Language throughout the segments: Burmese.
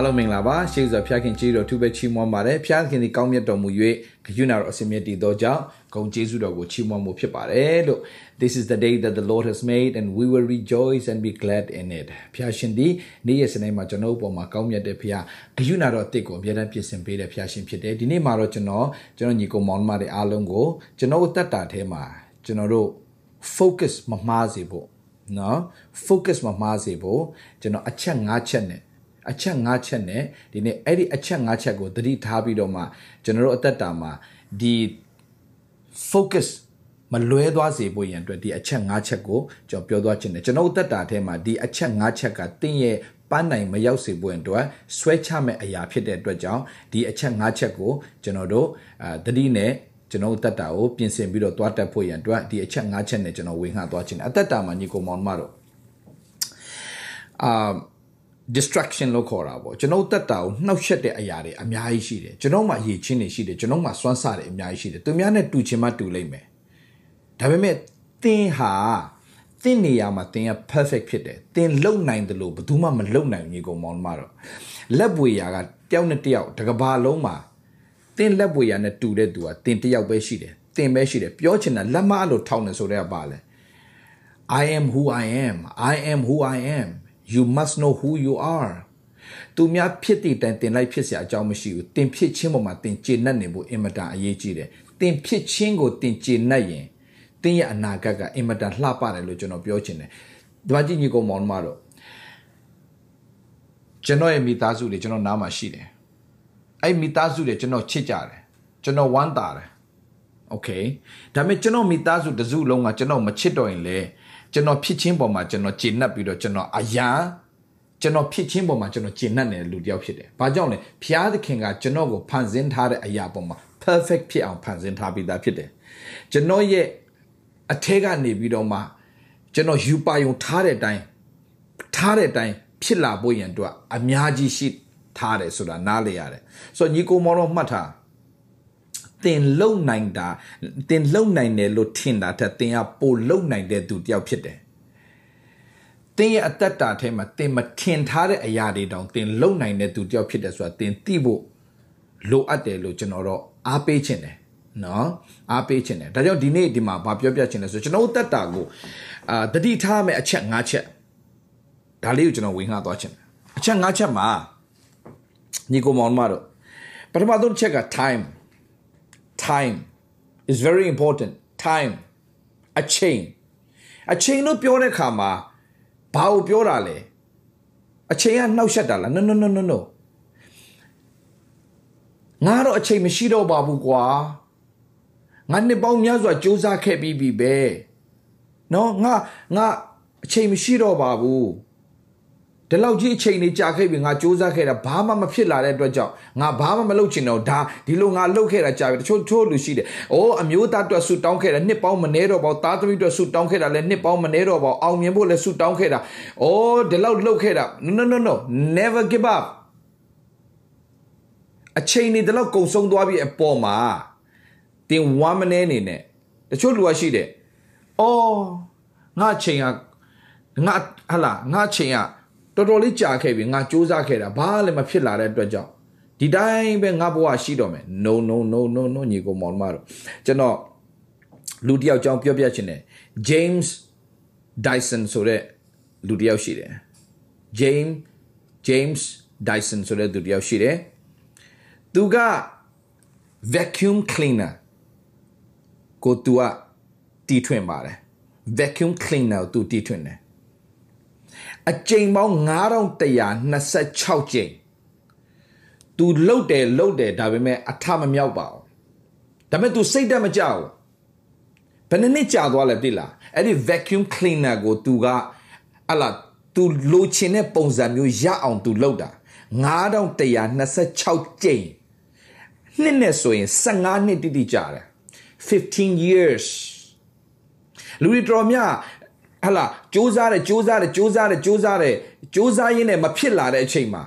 အားလုံးမင်္ဂလာပါရှေးစွာဖျားခင်ကြီးတော်သူပဲချီးမွမ်းပါတယ်ဖျားခင်ဒီကောင်းမြတ်တော်မူ၍ဂရုဏာတော်အစင်မြတ်တည်သောကြောင့်ဂုဏ်ကျေးဇူးတော်ကိုချီးမွမ်းမှုဖြစ်ပါတယ်လို့ This is the day that the Lord has made and we will rejoice and be glad in it ဖျားရှင်ဒီနေ့ရက်စနေမှာကျွန်တော်တို့ပေါ်မှာကောင်းမြတ်တဲ့ဖျားဂရုဏာတော်အစ်ကိုအမြဲတမ်းပြင်ဆင်ပေးတဲ့ဖျားရှင်ဖြစ်တယ်ဒီနေ့မှာတော့ကျွန်တော်ကျွန်တော်ညီကောင်မောင်မတွေအားလုံးကိုကျွန်တော်တို့တက်တာထဲမှာကျွန်တော်တို့ focus မမှားစေဖို့နော် focus မမှားစေဖို့ကျွန်တော်အချက်၅ချက်နဲ့ အချက်၅ချက်နဲ့ဒီနေ့အဲ့ဒီအချက်၅ချက်ကိုသတိထားပြီးတော့မှကျွန်တော်တို့အသက်တာမှာဒီ focus မလွဲသွားစေဖို့ရန်အတွက်ဒီအချက်၅ချက်ကိုကျွန်တော်ပြောသွားခြင်းတယ်ကျွန်တော်အသက်တာထဲမှာဒီအချက်၅ချက်ကတင်းရဲ့ပန်းနိုင်မရောက်စေဖို့အတွက်ဆွဲချမဲ့အရာဖြစ်တဲ့အတွက်ကြောင့်ဒီအချက်၅ချက်ကိုကျွန်တော်တို့အာသတိနဲ့ကျွန်တော်တက်တာကိုပြင်ဆင်ပြီးတော့သွားတက်ဖို့ရန်အတွက်ဒီအချက်၅ချက်နဲ့ကျွန်တော်ဝေငှသွားခြင်းအသက်တာမှာညီကိုမောင်မတို့အာ distraction လို့ခေါ်တာပေါ့ကျွန်တော်တက်တာကိုနှောက်ယှက်တဲ့အရာတွေအများကြီးရှိတယ်ကျွန်တော်မှအရေးချင်းတွေရှိတယ်ကျွန်တော်မှစွမ်းစားတယ်အများကြီးရှိတယ်သူများနဲ့တူချင်မှတူလိမ့်မယ်ဒါပေမဲ့သင်ဟာသင်နေရာမှာသင်က perfect ဖြစ်တယ်သင်လုံနိုင်တယ်လို့ဘယ်သူမှမလုံနိုင်ဘူးညီကောင်မောင်မတော့လက်ပွေရာကတယောက်နဲ့တယောက်တကဘာလုံးမှာသင်လက်ပွေရာနဲ့တူတဲ့သူကသင်တယောက်ပဲရှိတယ်သင်ပဲရှိတယ်ပြောချင်တာလက်မလို့ထောက်နေဆိုတဲ့ကပါလဲ I am who I am I am who I am you must know who you are သူများဖြစ်တည်တိုင်တင်လိုက်ဖြစ်เสียအကြောင်းမရှိဘူးတင်ဖြစ်ချင်းပေါ်မှာတင်ကျေနပ်နေဖို့အင်မတန်အရေးကြီးတယ်တင်ဖြစ်ချင်းကိုတင်ကျေနပ်ရင်တင်းရဲ့အနာဂတ်ကအင်မတန်လှပတယ်လို့ကျွန်တော်ပြောချင်တယ်ဒီမှာကြည့်ညီကောင်မောင်မတို့ကျွန်တော်ရဲ့မိသားစုတွေကျွန်တော်နားမှာရှိတယ်အဲ့မိသားစုတွေကျွန်တော်ချစ်ကြတယ်ကျွန်တော်ဝမ်းသာတယ်โอเคဒါပေမဲ့ကျွန်တော်မိသားစုတစုလုံးကကျွန်တော်မချစ်တော့ရင်လေ ကျွန်တော်ဖြစ်ချင်းပေါ်မှာကျွန်တော်ကျေနပ်ပြီးတော့ကျွန်တော်အရာကျွန်တော်ဖြစ်ချင်းပေါ်မှာကျွန်တော်ကျေနပ်နေတဲ့လူတစ်ယောက်ဖြစ်တယ်။ဘာကြောင့်လဲဖျားသခင်ကကျွန်တော်ကိုဖန်ဆင်းထားတဲ့အရာပေါ်မှာ perfect ဖြစ်အောင်ဖန်ဆင်းထားပြီးသားဖြစ်တယ်။ကျွန်တော်ရဲ့အထက်ကနေပြီးတော့မှကျွန်တော်ယူပါယုံထားတဲ့အတိုင်းထားတဲ့အတိုင်းဖြစ်လာဖို့ရန်အတွက်အများကြီးရှိထားတယ်ဆိုတာနားလေရတယ်ဆိုတော့ညီကိုမောင်တော့မှတ်ထား တင်လုံနိုင်တာတင်လုံနိုင်တယ်လို့ထင်တာထက်တင်ကပိုလုံနိုင်တဲ့သူတယောက်ဖြစ်တယ်တင်ရဲ့အသက်တာထဲမှာတင်မထင်ထားတဲ့အရာတွေတောင်တင်လုံနိုင်တဲ့သူတယောက်ဖြစ်တယ်ဆိုတာတင်သိဖို့လိုအပ်တယ်လို့ကျွန်တော်တော့အားပေးခြင်းတယ်နော်အားပေးခြင်းတယ်ဒါကြောင့်ဒီနေ့ဒီမှာဗာပြောပြခြင်းလဲဆိုကျွန်တော်တို့တက်တာကိုအာတတိထားမယ်အချက်၅ချက်ဒါလေးကိုကျွန်တော်ဝင်ငှသွားခြင်းအချက်၅ချက်မှာညီကိုမောင်မတို့ပထမဆုံးချက်က time time is very important time အချိန်အချိန်လို့ပြောတဲ့အခါမှာဘာကိုပြောတာလဲအချိန်ကနှောက်ယှက်တာလား no no no no no ငါတော့အချိန်မရှိတော့ပါဘူးကွာငါနှစ်ပေါင်းများစွာစူးစမ်းခဲ့ပြီးပြီပဲနော်ငါငါအချိန်မရှိတော့ပါဘူး ဒီလောက်ကြီးအချိန်လေးကြာခဲ့ပြီငါစူးစမ်းခဲ့တာဘာမှမဖြစ်လာတဲ့အတွက်ကြောင့်ငါဘာမှမလုပ်ချင်တော့ဒါဒီလိုငါလုပ်ခဲ့တာကြာပြီတချို့တချို့လူရှိတယ်။အိုးအမျိုးသားအတွက်ဆူတောင်းခဲ့တာနှစ်ပေါင်းမနေတော့ပါဘူး။သားသမီးအတွက်ဆူတောင်းခဲ့တာလည်းနှစ်ပေါင်းမနေတော့ပါဘူး။အောင်မြင်ဖို့လည်းဆူတောင်းခဲ့တာ။အိုးဒီလောက်လုပ်ခဲ့တာ no no no never give up အချိန်နေဒီလောက်ကုံဆုံးသွားပြီအပေါ်မှာတင်ဝမ်းမနေနေနဲ့တချို့လူကရှိတယ်။အော်ငါချိန်ကငါဟလာငါချိန်က တော်တော်လေးကြာခဲ့ပြီငါစူးစမ်းခဲ့တာဘာလည်းမဖြစ်လာတဲ့အတွက်ကြောင့်ဒီတိုင်းပဲငါဘဝရှိတော့မယ် no no no no no ညီကိုမောင်မတို့ကျွန်တော်လူတယောက်ကြောင်းပြောပြချင်တယ် James Dyson ဆိုတဲ့လူတယောက်ရှိတယ် James James Dyson ဆိုတဲ့လူတယောက်ရှိတယ်သူက vacuum cleaner ကိုသူကတီးထွင်ပါတယ် vacuum cleaner ကိုသူတီးထွင်တယ် အကြိမ်ပေါင်း9126ကြိမ်သူလှုပ်တယ်လှုပ်တယ်ဒါပေမဲ့အထမမြောက်ပါဘူးဒါပေမဲ့သူစိတ်တက်မကြဘူးဘယ်နှစ်ကြာသွားလဲသိလားအဲ့ဒီ vacuum cleaner ကိုသူကဟလာသူလိုချင်တဲ့ပုံစံမျိုးရအောင်သူလှုပ်တာ9126ကြိမ်နှစ်နဲ့ဆိုရင်15နှစ်တိတိကြာတယ်15 years လူတွေတော်များ ဟလာစူးစားတယ်စူးစားတယ်စူးစားတယ်စူးစားတယ်စူးစားရင်းနဲ့မဖြစ်လာတဲ့အချိန်မှာ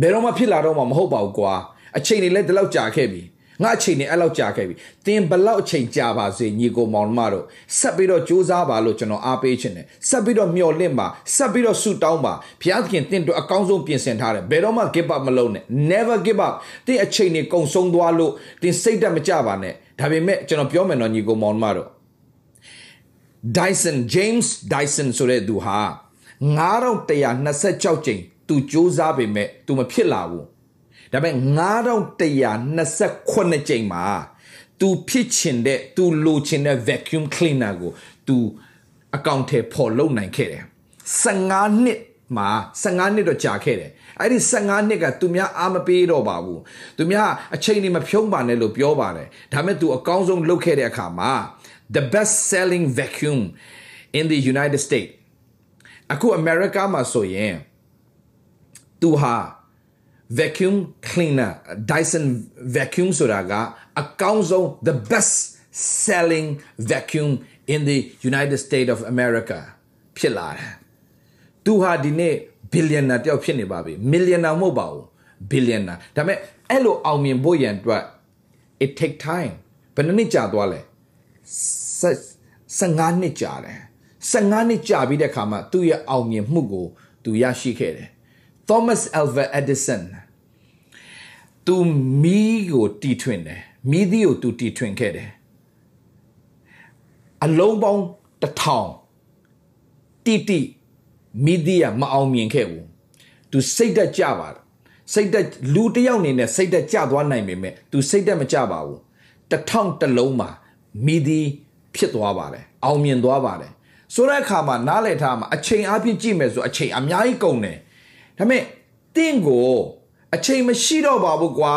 ဘယ်တော့မှဖြစ်လာတော့မှမဟုတ်ပါဘူးကွာအချိန်တွေလည်းဒီလောက်ကြာခဲ့ပြီငါအချိန်နဲ့အဲ့လောက်ကြာခဲ့ပြီတင်ဘလောက်အချိန်ကြာပါစေညီကိုမောင်မတို့ဆက်ပြီးတော့စူးစမ်းပါလို့ကျွန်တော်အားပေးချင်တယ်ဆက်ပြီးတော့မျှော်လင့်ပါဆက်ပြီးတော့ဆုတောင်းပါဘုရားသခင်တင့်တို့အကောင်းဆုံးပြင်ဆင်ထားတယ်ဘယ်တော့မှ give up မလုပ်နဲ့ never give up တင်အချိန်တွေကုန်ဆုံးသွားလို့တင်စိတ်ဓာတ်မကြပါနဲ့ဒါပေမဲ့ကျွန်တော်ပြောမယ်နော်ညီကိုမောင်မတို့ Dyson James Dyson ဆိုတဲ့သူဟာ9126ကြိမ်သူစူးစမ်းပေမဲ့သူမဖြစ်လာဘူးဒါပေမဲ့9128ကြိမ်မှာသူဖြစ်ချင်တဲ့သူလိုချင်တဲ့ vacuum cleaner ကိုသူအကောင့်ထဲပေါ်လုံနိုင်ခဲ့တယ်15နှစ်မှာ15နှစ်တော့ကြာခဲ့တယ်အဲ့ဒီ15နှစ်ကသူများအားမပေးတော့ပါဘူးသူများအချိန်တွေမဖြုံးပါနဲ့လို့ပြောပါတယ်ဒါပေမဲ့သူအကောင်းဆုံးလုပ်ခဲ့တဲ့အခါမှာ the best selling vacuum in the United States အခု America မှာဆိုရင်သူဟာ vacuum cleaner Dyson vacuum ဆိုတာကအကောင်းဆုံး the best selling vacuum in the United States of America ဖြစ်လာတယ်သူဟာဒီနေ့ billionaire တယောက်ဖြစ်နေပါပြီ millionaire မဟုတ်ပါဘူး billionaire ဒါပေမဲ့အဲ့လိုအောင်မြင်ဖို့ရန်အတွက် it take time ဘယ်နှစ်ကြာသွားလဲ 15နှစ်ကြာတယ်15နှစ်ကြာပြီးတဲ့အခါမှာသူ့ရဲ့အောင်မြင်မှုကိုသူရရှိခဲ့တယ် Thomas Alva Edison သူမီးကိုတီထွင်တယ်မီးသီးကိုသူတီထွင်ခဲ့တယ်အလုံးပေါင်းတစ်ထောင်တီတီမီးသီးကမအောင်မြင်ခဲ့ဘူးသူစိတ်သက်ကြပါစိတ်သက်လူတယောက်အနေနဲ့စိတ်သက်ကြသွားနိုင်ပေမဲ့သူစိတ်သက်မကြပါဘူးတစ်ထောင်တစ်လုံးမှာ မီးသီးဖြစ်သွားပါတယ်အောင်မြင်သွားပါတယ်ဆိုတဲ့အခါမှာနားလည်ထားမှာအချိန်အပြည့်ကြည့်မယ်ဆိုအချိန်အများကြီးကုန်တယ်ဒါပေမဲ့တင့်ကိုအချိန်မရှိတော့ပါဘူးကွာ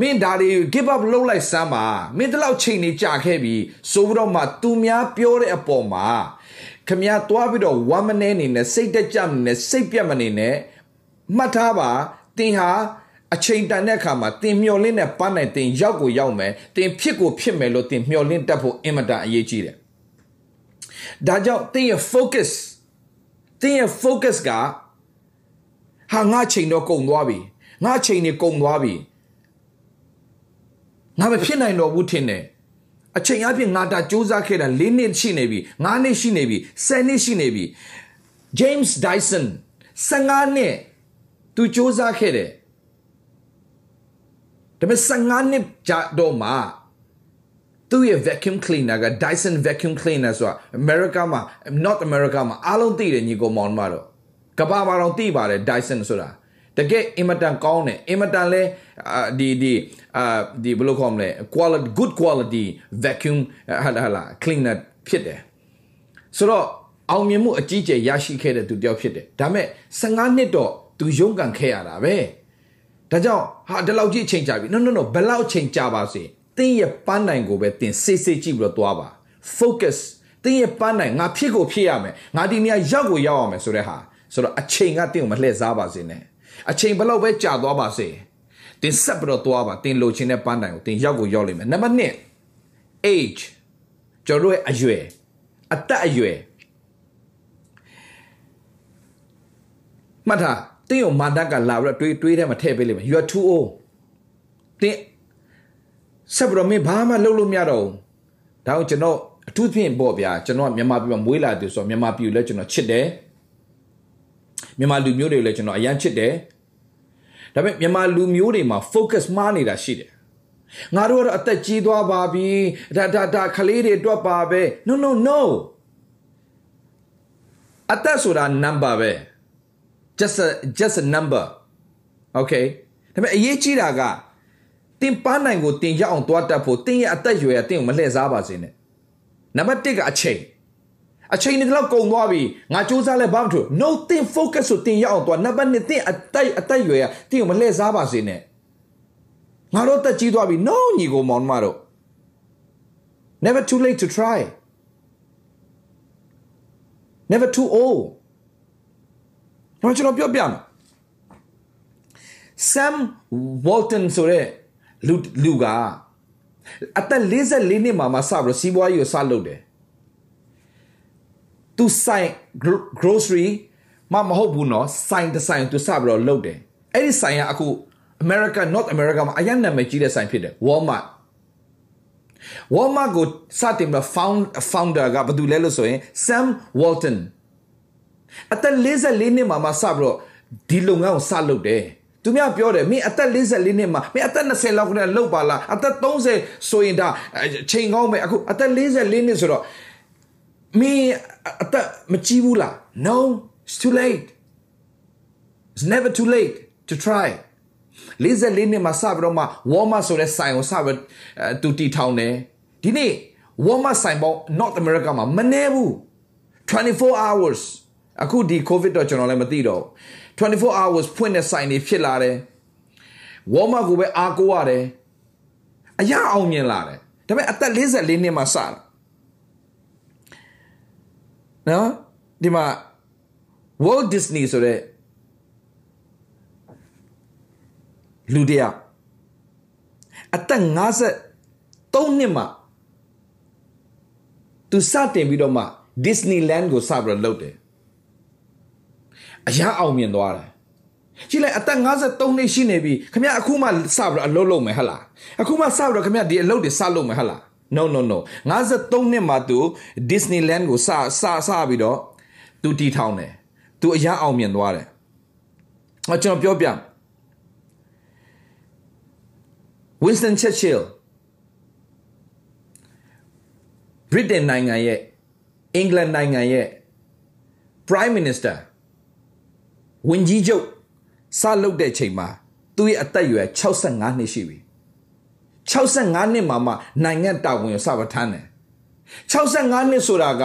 မင်းဒါတွေ give up လုပ်လိုက်စမ်းပါမင်းတလောက်ချိန်နေကြာခဲ့ပြီဆိုပြီးတော့မှသူများပြောတဲ့အပေါ်မှာခမည်းသွားပြီးတော့1 minute အနေနဲ့စိတ်တက်ကြမနေစိတ်ပြတ်မနေနဲ့မှတ်ထားပါတင်ဟာ အချိန်တန်တဲ့အခါမှာတင်မျောလင့်တဲ့ပန်းနိုင်တင်ရောက်ကိုရောက်မယ်တင်ဖြစ်ကိုဖြစ်မယ်လို့တင်မျောလင့်တတ်ဖို့အင်မတန်အရေးကြီးတယ်ဒါကြောင့်တင်ရဲ့ focus တင်ရဲ့ focus ကဟာငါချိန်တော့ကုန်သွားပြီငါချိန်နေကုန်သွားပြီငါမဖြစ်နိုင်တော့ဘူးထင်တယ်အချိန်အပြင်ငါတာစူးစမ်းခဲ့တာ၄နှစ်ရှိနေပြီ၅နှစ်ရှိနေပြီ၁၀နှစ်ရှိနေပြီ James Dyson 15နှစ်သူစူးစမ်းခဲ့တယ် ဒါပေမဲ့15နှစ်ကြာတော့မှသူ့ရဲ့ vacuum cleaner က Dyson vacuum cleaner ဆိုတာ America မှာ North America မှာအားလုံးသိတယ်ညီကောင်မောင်မတော့ကဘာမှာတော့သိပါတယ် Dyson ဆိုတာတကယ်အင်မတန်ကောင်းတယ်အင်မတန်လဲဒီဒီအာဒီဘယ်လိုခေါ်မလဲ quality good quality vacuum ဟာလာလာ cleaner ဖြစ်တယ်ဆိုတော့အောင်မြင်မှုအကြီးကျယ်ရရှိခဲ့တဲ့သူတယောက်ဖြစ်တယ်ဒါမဲ့15နှစ်တော့သူရုန်းကန်ခဲ့ရတာပဲ ဒါကြောင့်ဟာဒီလောက်ကြီးအချိန်ကြာပြီ no no no ဘယ်လောက်အချိန်ကြာပါစေတင်းရဲ့ပန်းနိုင်ကိုပဲတင်စေးစေးကြည့်ပြီးတော့သွားပါ focus တင်းရဲ့ပန်းနိုင်ငါဖြစ်ကိုဖြစ်ရမယ်ငါဒီနေရာရောက်ကိုရောက်ရမယ်ဆိုတဲ့ဟာဆိုတော့အချိန်ကတင်းကိုမလှည့်စားပါစေနဲ့အချိန်ဘယ်လောက်ပဲကြာသွားပါစေတင်ဆက်ပြီးတော့သွားပါတင်လိုချင်တဲ့ပန်းတိုင်ကိုတင်ရောက်ကိုရောက်လိမ့်မယ်နံပါတ်1 age ကျွန်တော်ရဲ့အရွယ်အသက်အရွယ်မှတ်ထားတ င်းကိုမာတက်ကလာပြီးတော့တွေးတွေးထဲမှာထည့်ပေးလိမ့်မယ် you are too old တင်းဆက်ပြီးတော့မင်းဘာမှလုပ်လို့မရတော့ဘူးဒါကိုကျွန်တော်အထူးဖြင့်ပေါ့ဗျာကျွန်တော်မြန်မာပြည်မှာမွေးလာတယ်ဆိုတော့မြန်မာပြည်ကိုလည်းကျွန်တော်ချစ်တယ်မြန်မာလူမျိုးတွေလည်းကျွန်တော်အရန်ချစ်တယ်ဒါပေမဲ့မြန်မာလူမျိုးတွေမှာ focus မှားနေတာရှိတယ်ငါတို့ကတော့အသက်ကြီးသွားပါပြီဒါဒါဒါခလေးတွေတွက်ပါပဲ no no no အသက်ဆိုတာ number ပဲ just a just a number okay ဒါပေမဲ့အရေးကြီးတာကတင်ပန်းနိုင်ကိုတင်ရအောင်တွားတတ်ဖို့တင်ရဲ့အသက်ရွယ်ကတင်ကိုမလှည့်စားပါစေနဲ့နံပါတ်1ကအချိန်အချိန်တွေတော့ကုန်သွားပြီငါစူးစမ်းလဲဘာမှမထူ no think focus ဆိုတင်ရအောင်သွားနံပါတ်2တင်အတိုက်အတိုက်ရွယ်ရတင်ကိုမလှည့်စားပါစေနဲ့ငါတို့တက်ကြီးသွားပြီ no ညီကိုမောင်မတို့ never too late to try never too old ဒါပေမဲ့ကျွန်တော်ပြောပြမယ် Sam Walton ဆိုတဲ့လူလူကအသက်44နှစ်မှာမှစပြီးစီးပွားရေးကိုစလုပ်တယ်သူဆိုင် grocery မမဟုတ်ဘူးနော်ဆိုင်တဆိုင်သူစပြီးတော့လုပ်တယ်အဲ့ဒီဆိုင်ကအခု America North America မှာအရင်နာမည်ကြီးတဲ့ဆိုင်ဖြစ်တယ် Walmart Walmart ကိုစတင်ပြီး found founder ကဘာတူလဲလို့ဆိုရင် Sam Walton အသက်44နှစ်မှာမှစပြီးတော့ဒီလုပ်ငန်းကိုစလုပ်တယ်သူများပြောတယ်မင်းအသက်44နှစ်မှာမင်းအသက်20လောက်ကတည်းကလောက်ပါလားအသက်30ဆိုရင်ဒါချိန်ကောင်းပဲအခုအသက်44နှစ်ဆိုတော့မင်းအသက်မကြီးဘူးလား no it's too late it's never too late to try 44နှစ်မှာစပြီးတော့မှ Walmart ဆိုတဲ့ဆိုင်ကိုစပြီးသူတီထောင်တယ်ဒီနေ့ Walmart ဆိုင်ပေါင်း North America မှာမနေဘူး24 hours အခုဒီ covid တော့ကျွန်တော်လည်းမသိတော့24 hours ဖွင့်တဲ့ဆိုင်တွေဖြစ်လာတယ် Walmart ကိုပဲအားကိုးရတယ်အရာအောင်မြင်လာတယ်ဒါပေမဲ့အသက်44နှစ်မှာစတာနော်ဒီမှာ Walt Disney ဆိုတဲ့လူတယောက်အသက်53နှစ်မှာသူစတင်ပြီးတော့မှ Disneyland ကိုစပြီးတော့လုပ်တယ် အရာအောင်မြင်သွားတယ်ကြည့်လိုက်အသက်53နှစ်ရှိနေပြီခင်ဗျအခုမှစပြီးတော့အလုပ်လုပ်မယ်ဟဟလားအခုမှစပြီးတော့ခင်ဗျဒီအလုပ်တွေစလုပ်မယ်ဟဟလား no no no 53နှစ်မှာသူ Disneyland ကိုစစစပြီးတော့သူတီထောင်တယ်သူအရာအောင်မြင်သွားတယ်အကျွန်တော်ပြောပြ Winston Churchill ဗြိတိန်နိုင်ငံရဲ့အင်္ဂလန်နိုင်ငံရဲ့ Prime Minister ဝန်ကြီးချုပ်စလုပ်တဲ့ချိန်မှာသူ့ရဲ့အသက်အရွယ်65နှစ်ရှိပြီ65နှစ်မှာမှနိုင်ငံတာဝန်ကိုစပထမ်းတယ်65နှစ်ဆိုတာက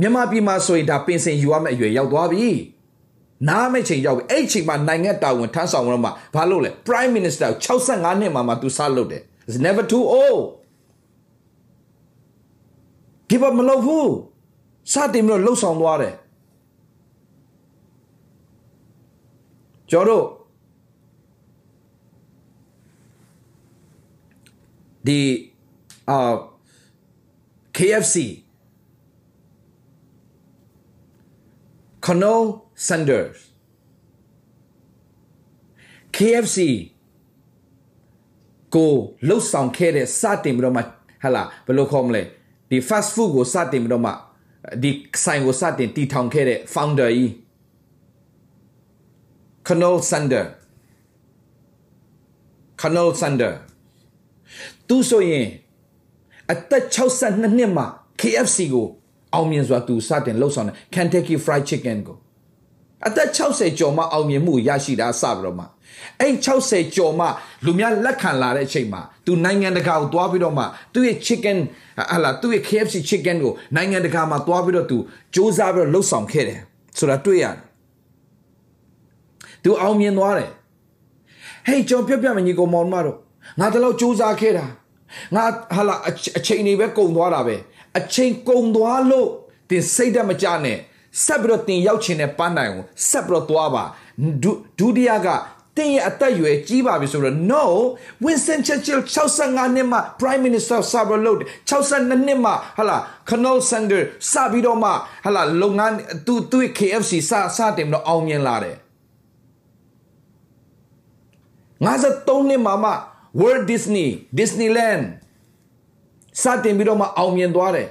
မြန်မာပြည်မှာဆိုရင်ဒါပင်စင်ယူရမယ့်အရွယ်ရောက်သွားပြီနားမဲ့ချိန်ရောက်ပြီအဲ့ချိန်မှာနိုင်ငံတာဝန်ထမ်းဆောင်တော့မှဘာလို့လဲ Prime Minister 65နှစ်မှာမှသူစလုပ်တယ် It's never too old give up မလုပ်ဘူးစတင်ပြီးတော့လှုပ်ဆောင်သွားတယ် ကျော်တို့ဒီအာ KFC Colonel Sanders KFC ကိုလှုပ်ဆောင်ခဲ့တဲ့စတင်ပြီးတော့မှဟလာဘယ်လိုခေါ်မလဲဒီ fast food ကိုစတင်ပြီးတော့မှဒီဆိုင်ကိုစတင်တည်ထောင်ခဲ့တဲ့ founder ကြီး Colonel Sander Colonel Sander သူဆိုရင်အသက်62နှစ်မှာ KFC ကိုအောင်မြင်စွာသူစတင်လှုပ်ဆောင်တယ် Kentucky Fried Chicken ကိုအသက်60ကျော်မှအောင်မြင်မှုရရှိတာစပြီးတော့မှအဲ့60ကျော်မှလူများလက်ခံလာတဲ့အချိန်မှာသူနိုင်ငံတကာကိုသွားပြီးတော့မှသူ့ရဲ့ chicken ဟာလာသူ့ရဲ့ KFC chicken ကိုနိုင်ငံတကာမှာသွားပြီးတော့သူစူးစမ်းပြီးတော့လှုပ်ဆောင်ခဲ့တယ်ဆိုတာတွေ့ရတယ် သူအောင်မြင်သွားတယ်ဟေးကျွန်တော်ပြောပြမယ်ညီကောင်မောင်မတို့ငါတလောက်စူးစမ်းခဲ့တာငါဟာလာအချိန်တွေပဲကုန်သွားတာပဲအချိန်ကုန်သွားလို့တင်စိတ်ဓာတ်မကြနဲ့ဆက်ပြီးတော့တင်ရောက်ချင်တဲ့ပန်းတိုင်ကိုဆက်ပြီးတော့သွားပါဒုတိယကတင်းရဲ့အသက်အရွယ်ကြီးပါပြီဆိုတော့ no Winston Churchill 65နှစ်မှ Prime Minister ဆာဘလို့62နှစ်မှဟလာ Colonel Sanders စပြီးတော့မှဟလာလုပ်ငန်းသူသူ KFC စစတင်ပြီးတော့အောင်မြင်လာတယ် 53နှစ်မှာမှ Walt Disney Disneyland စတင်ပြီးတော့မှအောင်မြင်သွားတယ်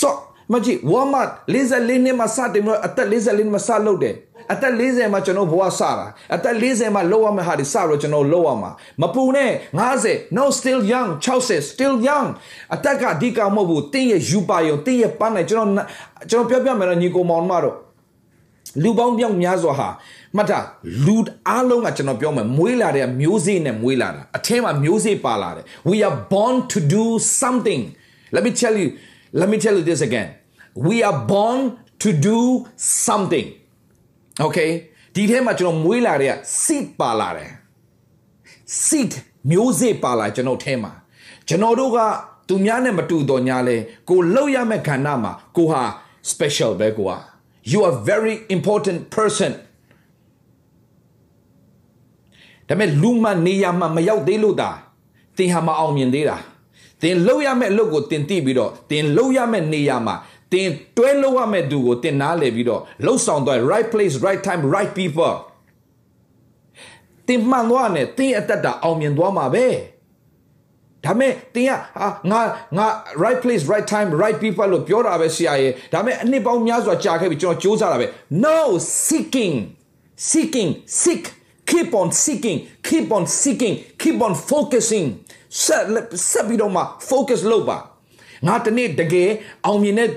ဆိုမကြည့် Walmart 44နှစ်မှာစတင်ပြီးတော့အသက်44နှစ်မှာစလုပ်တယ်အသက်40မှာကျွန်တော်ဘဝစတာအသက်40မှာလောက်ရမယ့်ဟာဒီစတော့ကျွန်တော်လောက်ရမှာမပူနဲ့50 no still young 60 still young အသက်ကအဓိကမဟုတ်ဘူးတင်းရဲ့ယူပါရောတင်းရဲ့ပန်းနိုင်ကျွန်တော်ကျွန်တော်ပြောပြမယ်တော့ညီကိုမောင်မတော့လူပေါင်းပြောင်းများစွာဟာ မှတ်တာလူအားလုံးကကျွန်တော်ပြောမယ်မွေးလာတဲ့မျိုးစေ့နဲ့မွေးလာတာအထဲမှာမျိုးစေ့ပါလာတယ် we are born to do something let me tell you let me tell you this again we are born to do something okay ဒီထဲမှာကျွန်တော်မွေးလာတဲ့ seed ပါလာတယ် seed မျိုးစေ့ပါလာကျွန်တော်ထဲမှာကျွန်တော်တို့ကသူများနဲ့မတူတော့ညာလဲကိုလှုပ်ရမယ့်ခန္ဓာမှာကိုဟာ special ပဲကိုဟာ you are very important person ဒါပေမဲ့လူမှနေရမှမရောက်သေးလို့တာသင်ဟာမအောင်မြင်သေးတာသင်လှုပ်ရမယ့်အလုပ်ကိုသင်သိပြီးတော့သင်လှုပ်ရမယ့်နေရာမှာတင်တွဲလို့ရမယ့်သူကိုတင်နားလေပြီးတော့လှုပ်ဆောင်တော့ right place right time right people တင်မှန်သွားနဲ့တင်းအသက်တာအောင်မြင်သွားမှာပဲဒါမဲ့တင်ကဟာငါငါ right place right time right people လို့ပြောတာပဲဆရာရဲ့ဒါမဲ့အနှစ်ပေါင်းများစွာကြာခဲ့ပြီကျွန်တော်စူးစမ်းတာပဲ no seeking seeking seek keep on seeking keep on seeking keep on focusing ဆက်ဆက်ပြီးတော့မှ focus လုပ်ပါငါတနေ့တကယ်အောင်မြင်တဲ့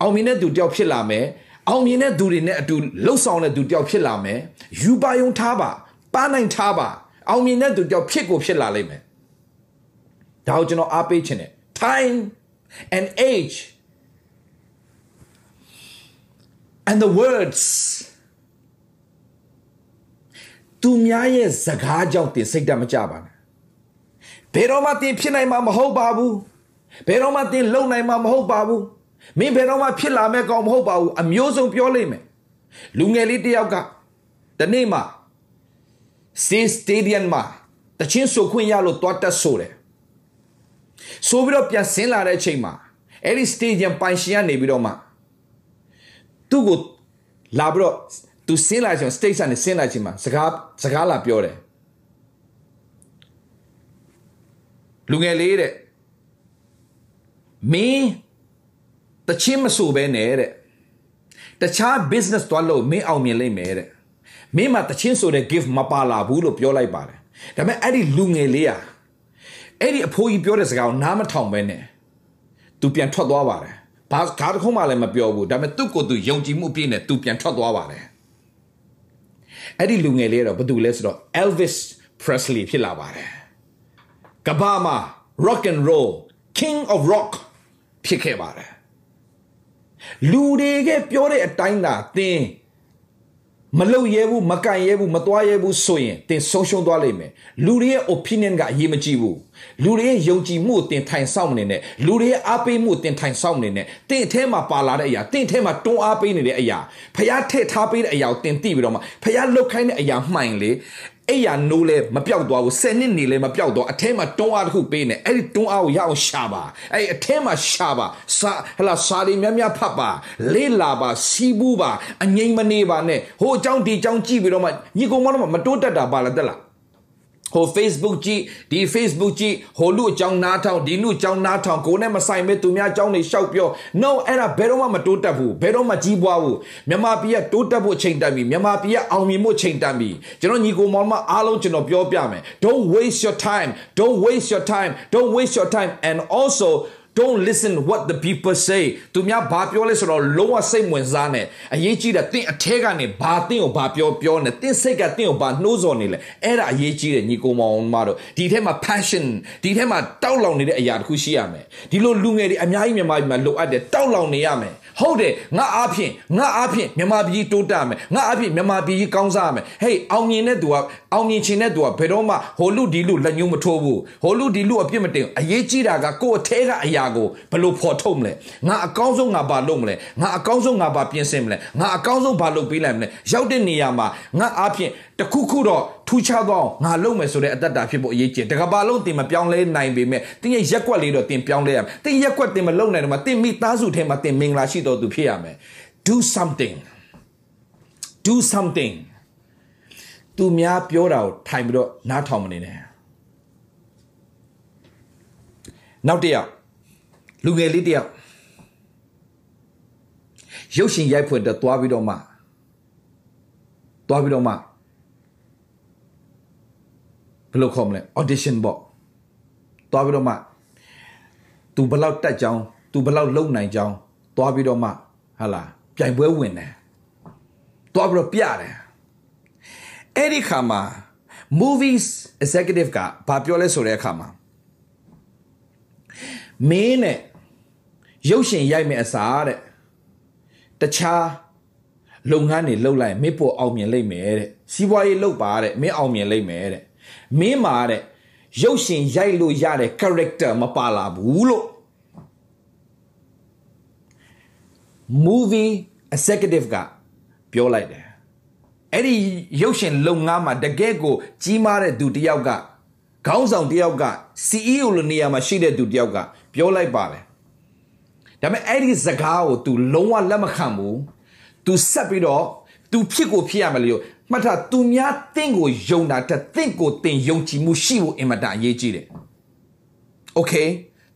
အောင်မြင်တဲ့သူတယောက်ဖြစ်လာမယ်အောင်မြင်တဲ့သူတွေနဲ့အတူလှုပ်ဆောင်တဲ့သူတယောက်ဖြစ်လာမယ်ယူပါယုံထားပါပါနိုင်ထားပါအောင်မြင်တဲ့သူတယောက်ဖြစ်ကိုဖြစ်လာလိမ့်မယ်ဒါကိုကျွန်တော်အားပေးခြင်းတယ် time and age and the words သူများရဲ့စကားကြောင့်တင်စိတ်ဓာတ်မကြပါနဲ့ဘယ်တော့မှတင်ဖြစ်နိုင်မှာမဟုတ်ပါဘူးဘယ်တော့မှတင်လုံနိုင်မှာမဟုတ်ပါဘူးမင်းဘယ်တော့မှဖြစ်လာမဲ့ကောင်မဟုတ်ပါဘူးအမျိုးစုံပြောလိမ့်မယ်လူငယ်လေးတယောက်ကတနေ့မှစီစတေဒီယမ်မှာတချင်းဆိုခွင့်ရလို့တွားတက်ဆိုတယ်ဆိုပြီးတော့ပြန်ဆင်းလာတဲ့အချိန်မှာအဲ့ဒီစတေဒီယမ်ပိုင်ရှင်ကနေပြီးတော့မှသူ့ကိုလာပြီးတော့ သူဆင်းလာချိန် stage ကနေဆင်းလာချိန်မှာစကားစကားလာပြောတယ်လူငယ်လေးတဲ့မင်းတချင်းမဆိုပဲနဲ့တဲ့တခြား business သွားလို့မင်းအောင်မြင်လိမ့်မယ်တဲ့မင်းမှာတချင်းဆိုတဲ့ gift မပါလာဘူးလို့ပြောလိုက်ပါတယ်ဒါပေမဲ့အဲ့ဒီလူငယ်လေးอ่ะအဲ့ဒီအဖိုးကြီးပြောတဲ့စကားကိုနားမထောင်ပဲနဲ့သူပြန်ထွက်သွားပါတယ်ဘာကားတစ်ခုမှလည်းမပြောဘူးဒါပေမဲ့သူ့ကိုယ်သူယုံကြည်မှုပြည့်နဲ့သူပြန်ထွက်သွားပါတယ် အဲ့ဒီလူငယ်လေးတော့ဘာတူလဲဆိုတော့ Elvis Presley ဖြစ်လာပါတယ်ကဘာမှာ rock and roll king of rock ဖြစ်ခဲ့ပါတယ်လူတွေကပြောတဲ့အတိုင်းသာသင် မလုံရဲဘူးမကန်ရဲဘူးမသွားရဲဘူးဆိုရင်သင်ဆုံးရှုံးသွားလိမ့်မယ်လူတွေရဲ့ opinion ကအရေးမကြီးဘူးလူတွေရဲ့ယုံကြည်မှုကိုသင်ထိုင်ဆောင်နေနဲ့လူတွေရဲ့အားပေးမှုကိုသင်ထိုင်ဆောင်နေနဲ့သင်အထဲမှာပါလာတဲ့အရာသင်အထဲမှာတွန်းအားပေးနေတဲ့အရာဖျားထည့်ထားပေးတဲ့အရာကိုသင်သိပြီးတော့မှဖျားလုတ်ခိုင်းတဲ့အရာမှိုင်လေ အဲ့ရနိုးလဲမပြောက်သွားဘူး10နှစ်နေလဲမပြောက်တော့အထဲမှာတွန်းအားတစ်ခုပေးနေအဲ့ဒီတွန်းအားကိုရအောင်ရှာပါအဲ့အထဲမှာရှာပါစာဟလာစာရီများများဖတ်ပါလေးလာပါစီးဘူးပါအငိမ့်မနေပါနဲ့ဟိုအကြောင်းဒီအကြောင်းကြည့်ပြီးတော့မှညီကောင်မတော့မတိုးတက်တာပါလားတက်လား ဟို Facebook ကြည့်ဒီ Facebook ကြည့်ဟိုလူအကြောင်းနားထောင်ဒီလူအကြောင်းနားထောင်ကိုနဲ့မဆိုင်မဲ့သူများအကြောင်းတွေရှောက်ပြော no အဲ့ဒါဘယ်တော့မှမတိုးတက်ဘူးဘယ်တော့မှကြီးပွားဘူးမြန်မာပြည်ကတိုးတက်ဖို့ချိန်တန်ပြီမြန်မာပြည်ကအောင်မြင်ဖို့ချိန်တန်ပြီကျွန်တော်ညီကိုမောင်မအားလုံးကျွန်တော်ပြောပြမယ် don't waste your time don't waste your time don't waste your time and also don't listen what the people say သူများဘာပြောလဲဆိုတော့လုံးဝစိတ်ဝင်စားနေအရေးကြီးတယ်တင့်အထဲကနေဘာတင့်ကိုဘာပြောပြောနေတင့်စိတ်ကတင့်ကိုဘာနှိုးဆော်နေလဲအဲ့ဒါအရေးကြီးတယ်ညီကိုမောင်မတို့ဒီထဲမှာ passion ဒီထဲမှာတောက်လောင်နေတဲ့အရာတစ်ခုရှိရမယ်ဒီလိုလူငယ်တွေအများကြီးမြန်မာပြည်မှာလိုအပ်တယ်တောက်လောင်နေရမယ် ဟုတ်တယ်ငါအားဖြင့်ငါအားဖြင့်မြန်မာပြည်တိုးတက်မယ်ငါအားဖြင့်မြန်မာပြည်ကောင်းစားမယ်ဟေးအောင်မြင်တဲ့သူကအောင်မြင်ခြင်းတဲ့သူကဘယ်တော့မှဟိုလူဒီလူလက်ညှိုးမထိုးဘူးဟိုလူဒီလူအပြစ်မတင်အရေးကြီးတာကကိုယ့်အထဲကအရာကိုဘယ်လိုဖော်ထုတ်မလဲငါအကောင်းဆုံးငါဘာလုပ်မလဲငါအကောင်းဆုံးငါဘာပြင်ဆင်မလဲငါအကောင်းဆုံးဘာလုပ်ပေးလိုက်မလဲရောက်တဲ့နေရာမှာငါအားဖြင့်တခုခုတော့ထူးခြားသောငါလုပ်မယ်ဆိုတဲ့အတ္တတာဖြစ်ဖို့အရေးကြီးတယ်တကဘာလုံးတင်မပြောင်းလဲနိုင်ပေမဲ့တင်းရဲ့ရက်ွက်လေးတော့တင်ပြောင်းလဲရမယ်တင်းရက်ွက်တင်မလုပ်နိုင်တော့မှတင်းမိသားစုထဲမှာတင်မင်္ဂလာရှိတော်သူဖြစ်ရမယ် do something do something သူများပြောတာကိုထိုင်ပြီးတော့နားထောင်မနေနဲ့နောက်တစ်ယောက်လူငယ်လေးတစ်ယောက်ရုပ်ရှင်ရိုက်ဖွယ်တော့သွားပြီးတော့မှသွားပြီးတော့မှ ဘယ်လိုခေါ်မလဲ audition ပေါ့သွားပြီးတော့မှ तू ဘယ်လောက်တက်ကြောင်း तू ဘယ်လောက်လုံနိုင်ကြောင်းသွားပြီးတော့မှဟာလာပြိုင်ပွဲဝင်တယ်သွားပြီးတော့ပြတယ်အဲ့ဒီခါမှာ movies executive ကဘာပြောလဲဆိုတဲ့အခါမှာမင်းနဲ့ရုပ်ရှင်ရိုက်မယ်အစားတဲ့တခြားလုပ်ငန်းတွေလုပ်လိုက်မင်းပေါ်အောင်မြင်လိမ့်မယ်တဲ့စီးပွားရေးလုပ်ပါတဲ့မင်းအောင်မြင်လိမ့်မယ်တဲ့ မင်းမှာတဲ့ရုပ်ရှင်ရိုက်လို့ရတဲ့ character မပါလာဘူးလို့ movie executive ကပြောလိုက်တယ်အဲ့ဒီရုပ်ရှင်လုပ်ငန်းမှာတကယ်ကိုကြီးမားတဲ့သူတယောက်ကခေါင်းဆောင်တယောက်က CEO လိုနေရာမှာရှိတဲ့သူတယောက်ကပြောလိုက်ပါတယ်ဒါပေမဲ့အဲ့ဒီစကားကို तू လုံးဝလက်မခံဘူး तू ဆက်ပြီးတော့ तू ဖြစ်ကိုဖြစ်ရမယ်လို့ မှတ်ထားသူများတင့်ကိုယုံတာတက်တင့်ကိုတင်ယုံကြည်မှုရှိဖို့အင်မတန်အရေးကြီးတယ်။ Okay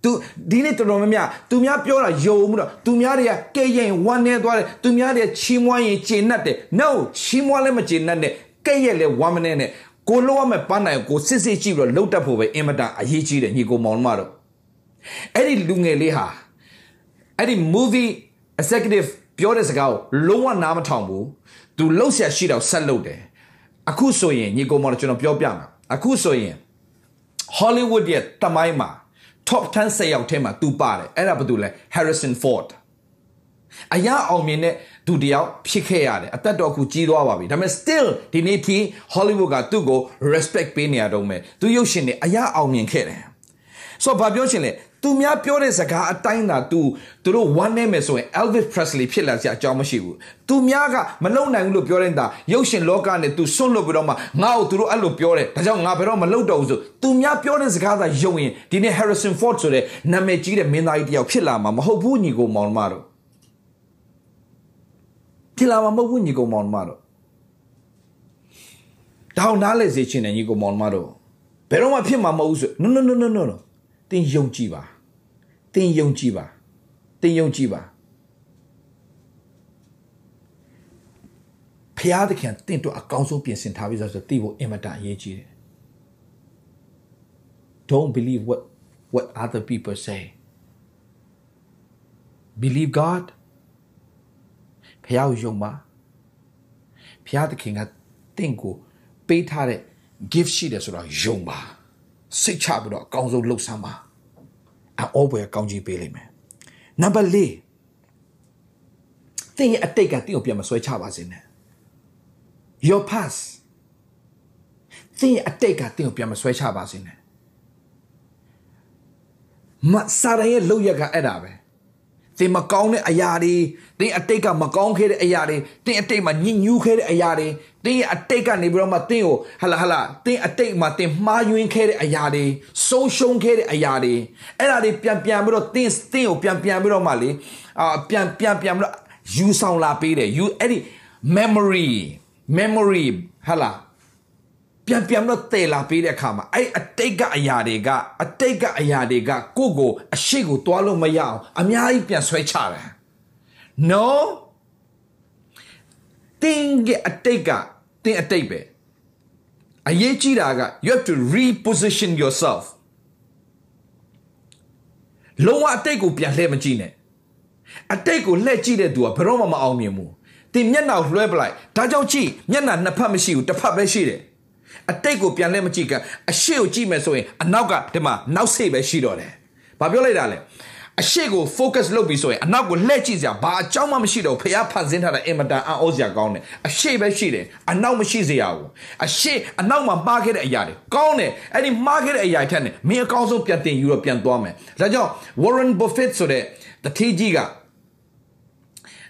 သူဒီနေ့တော်တော်များများသူများပြောတာယုံမှုတော့သူများတွေကကဲရင်ဝမ်းနေသွားတယ်သူများတွေကချီးမွမ်းရင်ကျေနပ်တယ် no ချီးမွမ်းလည်းမကျေနပ်နဲ့ကဲရက်လည်းဝမ်းမနေနဲ့ကိုလောက်ရမဲ့ပန်းနိုင်ကိုစစ်စစ်ကြည့်ပြီးတော့လှုပ်တတ်ဖို့ပဲအင်မတန်အရေးကြီးတယ်ညီကိုမောင်တို့တော့အဲ့ဒီလူငယ်လေးဟာအဲ့ဒီ movie executive ပြောတဲ့စကားကိုလုံးဝနားမထောင်ဘူး သူလှုပ်ရှားရှိတော့ဆက်လှုပ်တယ်အခုဆိုရင်ညီကောင်မတို့ကျွန်တော်ပြောပြမှာအခုဆိုရင် Hollywood ရဲ့တမိုင်းမှာ top 10ဆက်ရောက်ထဲမှာသူပါတယ်အဲ့ဒါဘာတူလဲ Harrison Ford အရာအောင်မြင်တဲ့သူတယောက်ဖြစ်ခဲ့ရတယ်အသက်တော်ခုကြီးသွားပါပြီဒါပေမဲ့ still ဒီနေ့ထိ Hollywood ကသူ့ကို respect ပေးနေရတော့မယ်သူရုပ်ရှင်တွေအရာအောင်မြင်ခဲ့တယ်ဆိုတော့ဘာပြောချင်လဲ သူများပြောတဲ့စကားအတိုင်းသာ तू သူတို့ one name မယ်ဆိုရင် Elvis Presley ဖြစ်လာစရာအကြောင်းမရှိဘူးသူများကမလုံနိုင်ဘူးလို့ပြောတဲ့တာရုပ်ရှင်လောကနဲ့ तू ဆွန့်လွတ်ပြီးတော့မှငါ့ကိုသူတို့အဲ့လိုပြောတယ်ဒါကြောင့်ငါဘယ်တော့မလုံတော့ဘူးဆိုသူများပြောတဲ့စကားသာယုံရင်ဒီနေ့ Harrison Ford ဆိုတဲ့နာမည်ကြီးတဲ့မင်းသားကြီးတယောက်ဖြစ်လာမှာမဟုတ်ဘူးညီကိုမောင်မတို့ဖြစ်လာမှာမဟုတ်ဘူးညီကိုမောင်မတို့တောင်းနားလေစေချင်တယ်ညီကိုမောင်မတို့ဘယ်တော့မှဖြစ်မှာမဟုတ်ဘူးဆို no no no no no no တင်ယုံကြည်ပါတင်ယုံကြည်ပါတင်ယုံကြည်ပါဖျားသခင်တင့်တော့အကောင်းဆုံးပြင်ဆင်ထားပြီးဆိုတော့သိဖို့အင်မတန်အရေးကြီးတယ် Don't believe what what other people say believe God ဖျားကိုယုံပါဖျားသခင်ကတင့်ကိုပေးထားတဲ့ gift ရှိတယ်ဆိုတော့ယုံပါ စိတ်ချပြီးတော့အကောင်းဆုံးလှုပ်ဆမ်းပါအောပွဲကောင်းကြီးပေးလိမ့်မယ်နံပါတ်၄သင်ရဲ့အတိတ်ကတင့်ကိုပြန်မဆွဲချပါစေနဲ့ your past သင်ရဲ့အတိတ်ကတင့်ကိုပြန်မဆွဲချပါစေနဲ့မစာရရဲ့လောက်ရကအဲ့ဒါပဲ သင်မကောင်းတဲ့အရာတွေသင်အတိတ်ကမကောင်းခဲ့တဲ့အရာတွေသင်အတိတ်မှာညှဉ်းညူးခဲ့တဲ့အရာတွေသင်ရဲ့အတိတ်ကနေပြီးတော့မှသင်ကိုဟလာဟလာသင်အတိတ်မှာသင်မှားယွင်းခဲ့တဲ့အရာတွေဆုံးရှုံးခဲ့တဲ့အရာတွေအဲ့ဒါတွေပြန်ပြန်ပြီးတော့သင်သင်ကိုပြန်ပြန်ပြီးတော့မှလေအာပြန်ပြန်ပြန်ပြီးတော့ယူဆောင်လာပေးတယ်ယူအဲ့ဒီ memory memory ဟလာ ပြန်ပြန်တော့တည်လာပေးတဲ့အခါမှာအဲ့အတိတ်ကအရာတွေကအတိတ်ကအရာတွေကကိုယ့်ကိုအရှိကိုတွားလို့မရအောင်အများကြီးပြန်ဆွဲချတယ် no တင်းကအတိတ်ကတင်းအတိတ်ပဲအရေးကြီးတာက you have to reposition yourself လုံးဝအတိတ်ကိုပြန်လှည့်မကြည့်နဲ့အတိတ်ကိုလှည့်ကြည့်တဲ့သူကဘယ်တော့မှမအောင်မြင်ဘူးတင်မျက်နှာလွှဲပလိုက်ဒါကြောင့်ကြည့်မျက်နှာနှစ်ဖက်မရှိဘူးတစ်ဖက်ပဲရှိတယ် အတိတ်ကိုပြန်လဲမကြည့်ကအရှိကိုကြည့်မယ်ဆိုရင်အနောက်ကဒီမှာနောက်စိတ်ပဲရှိတော့တယ်။ဘာပြောလိုက်တာလဲ။အရှိကို focus လုပ်ပြီးဆိုရင်အနောက်ကိုလှည့်ကြည့်စရာဘာအကြောင်းမှမရှိတော့ဖះဖန်ဆင်းထားတဲ့အင်မတန်အံ့ဩစရာကောင်းတယ်။အရှိပဲရှိတယ်အနောက်မရှိစရာဘူး။အရှိအနောက်မှာမှားခဲ့တဲ့အရာတွေကောင်းတယ်။အဲ့ဒီမှားခဲ့တဲ့အရာထက်နဲ့မင်းအကောင်းဆုံးပြန်တင်ယူတော့ပြန်သွားမယ်။ဒါကြောင့် Warren Buffett ဆိုတဲ့တထေးကြီးက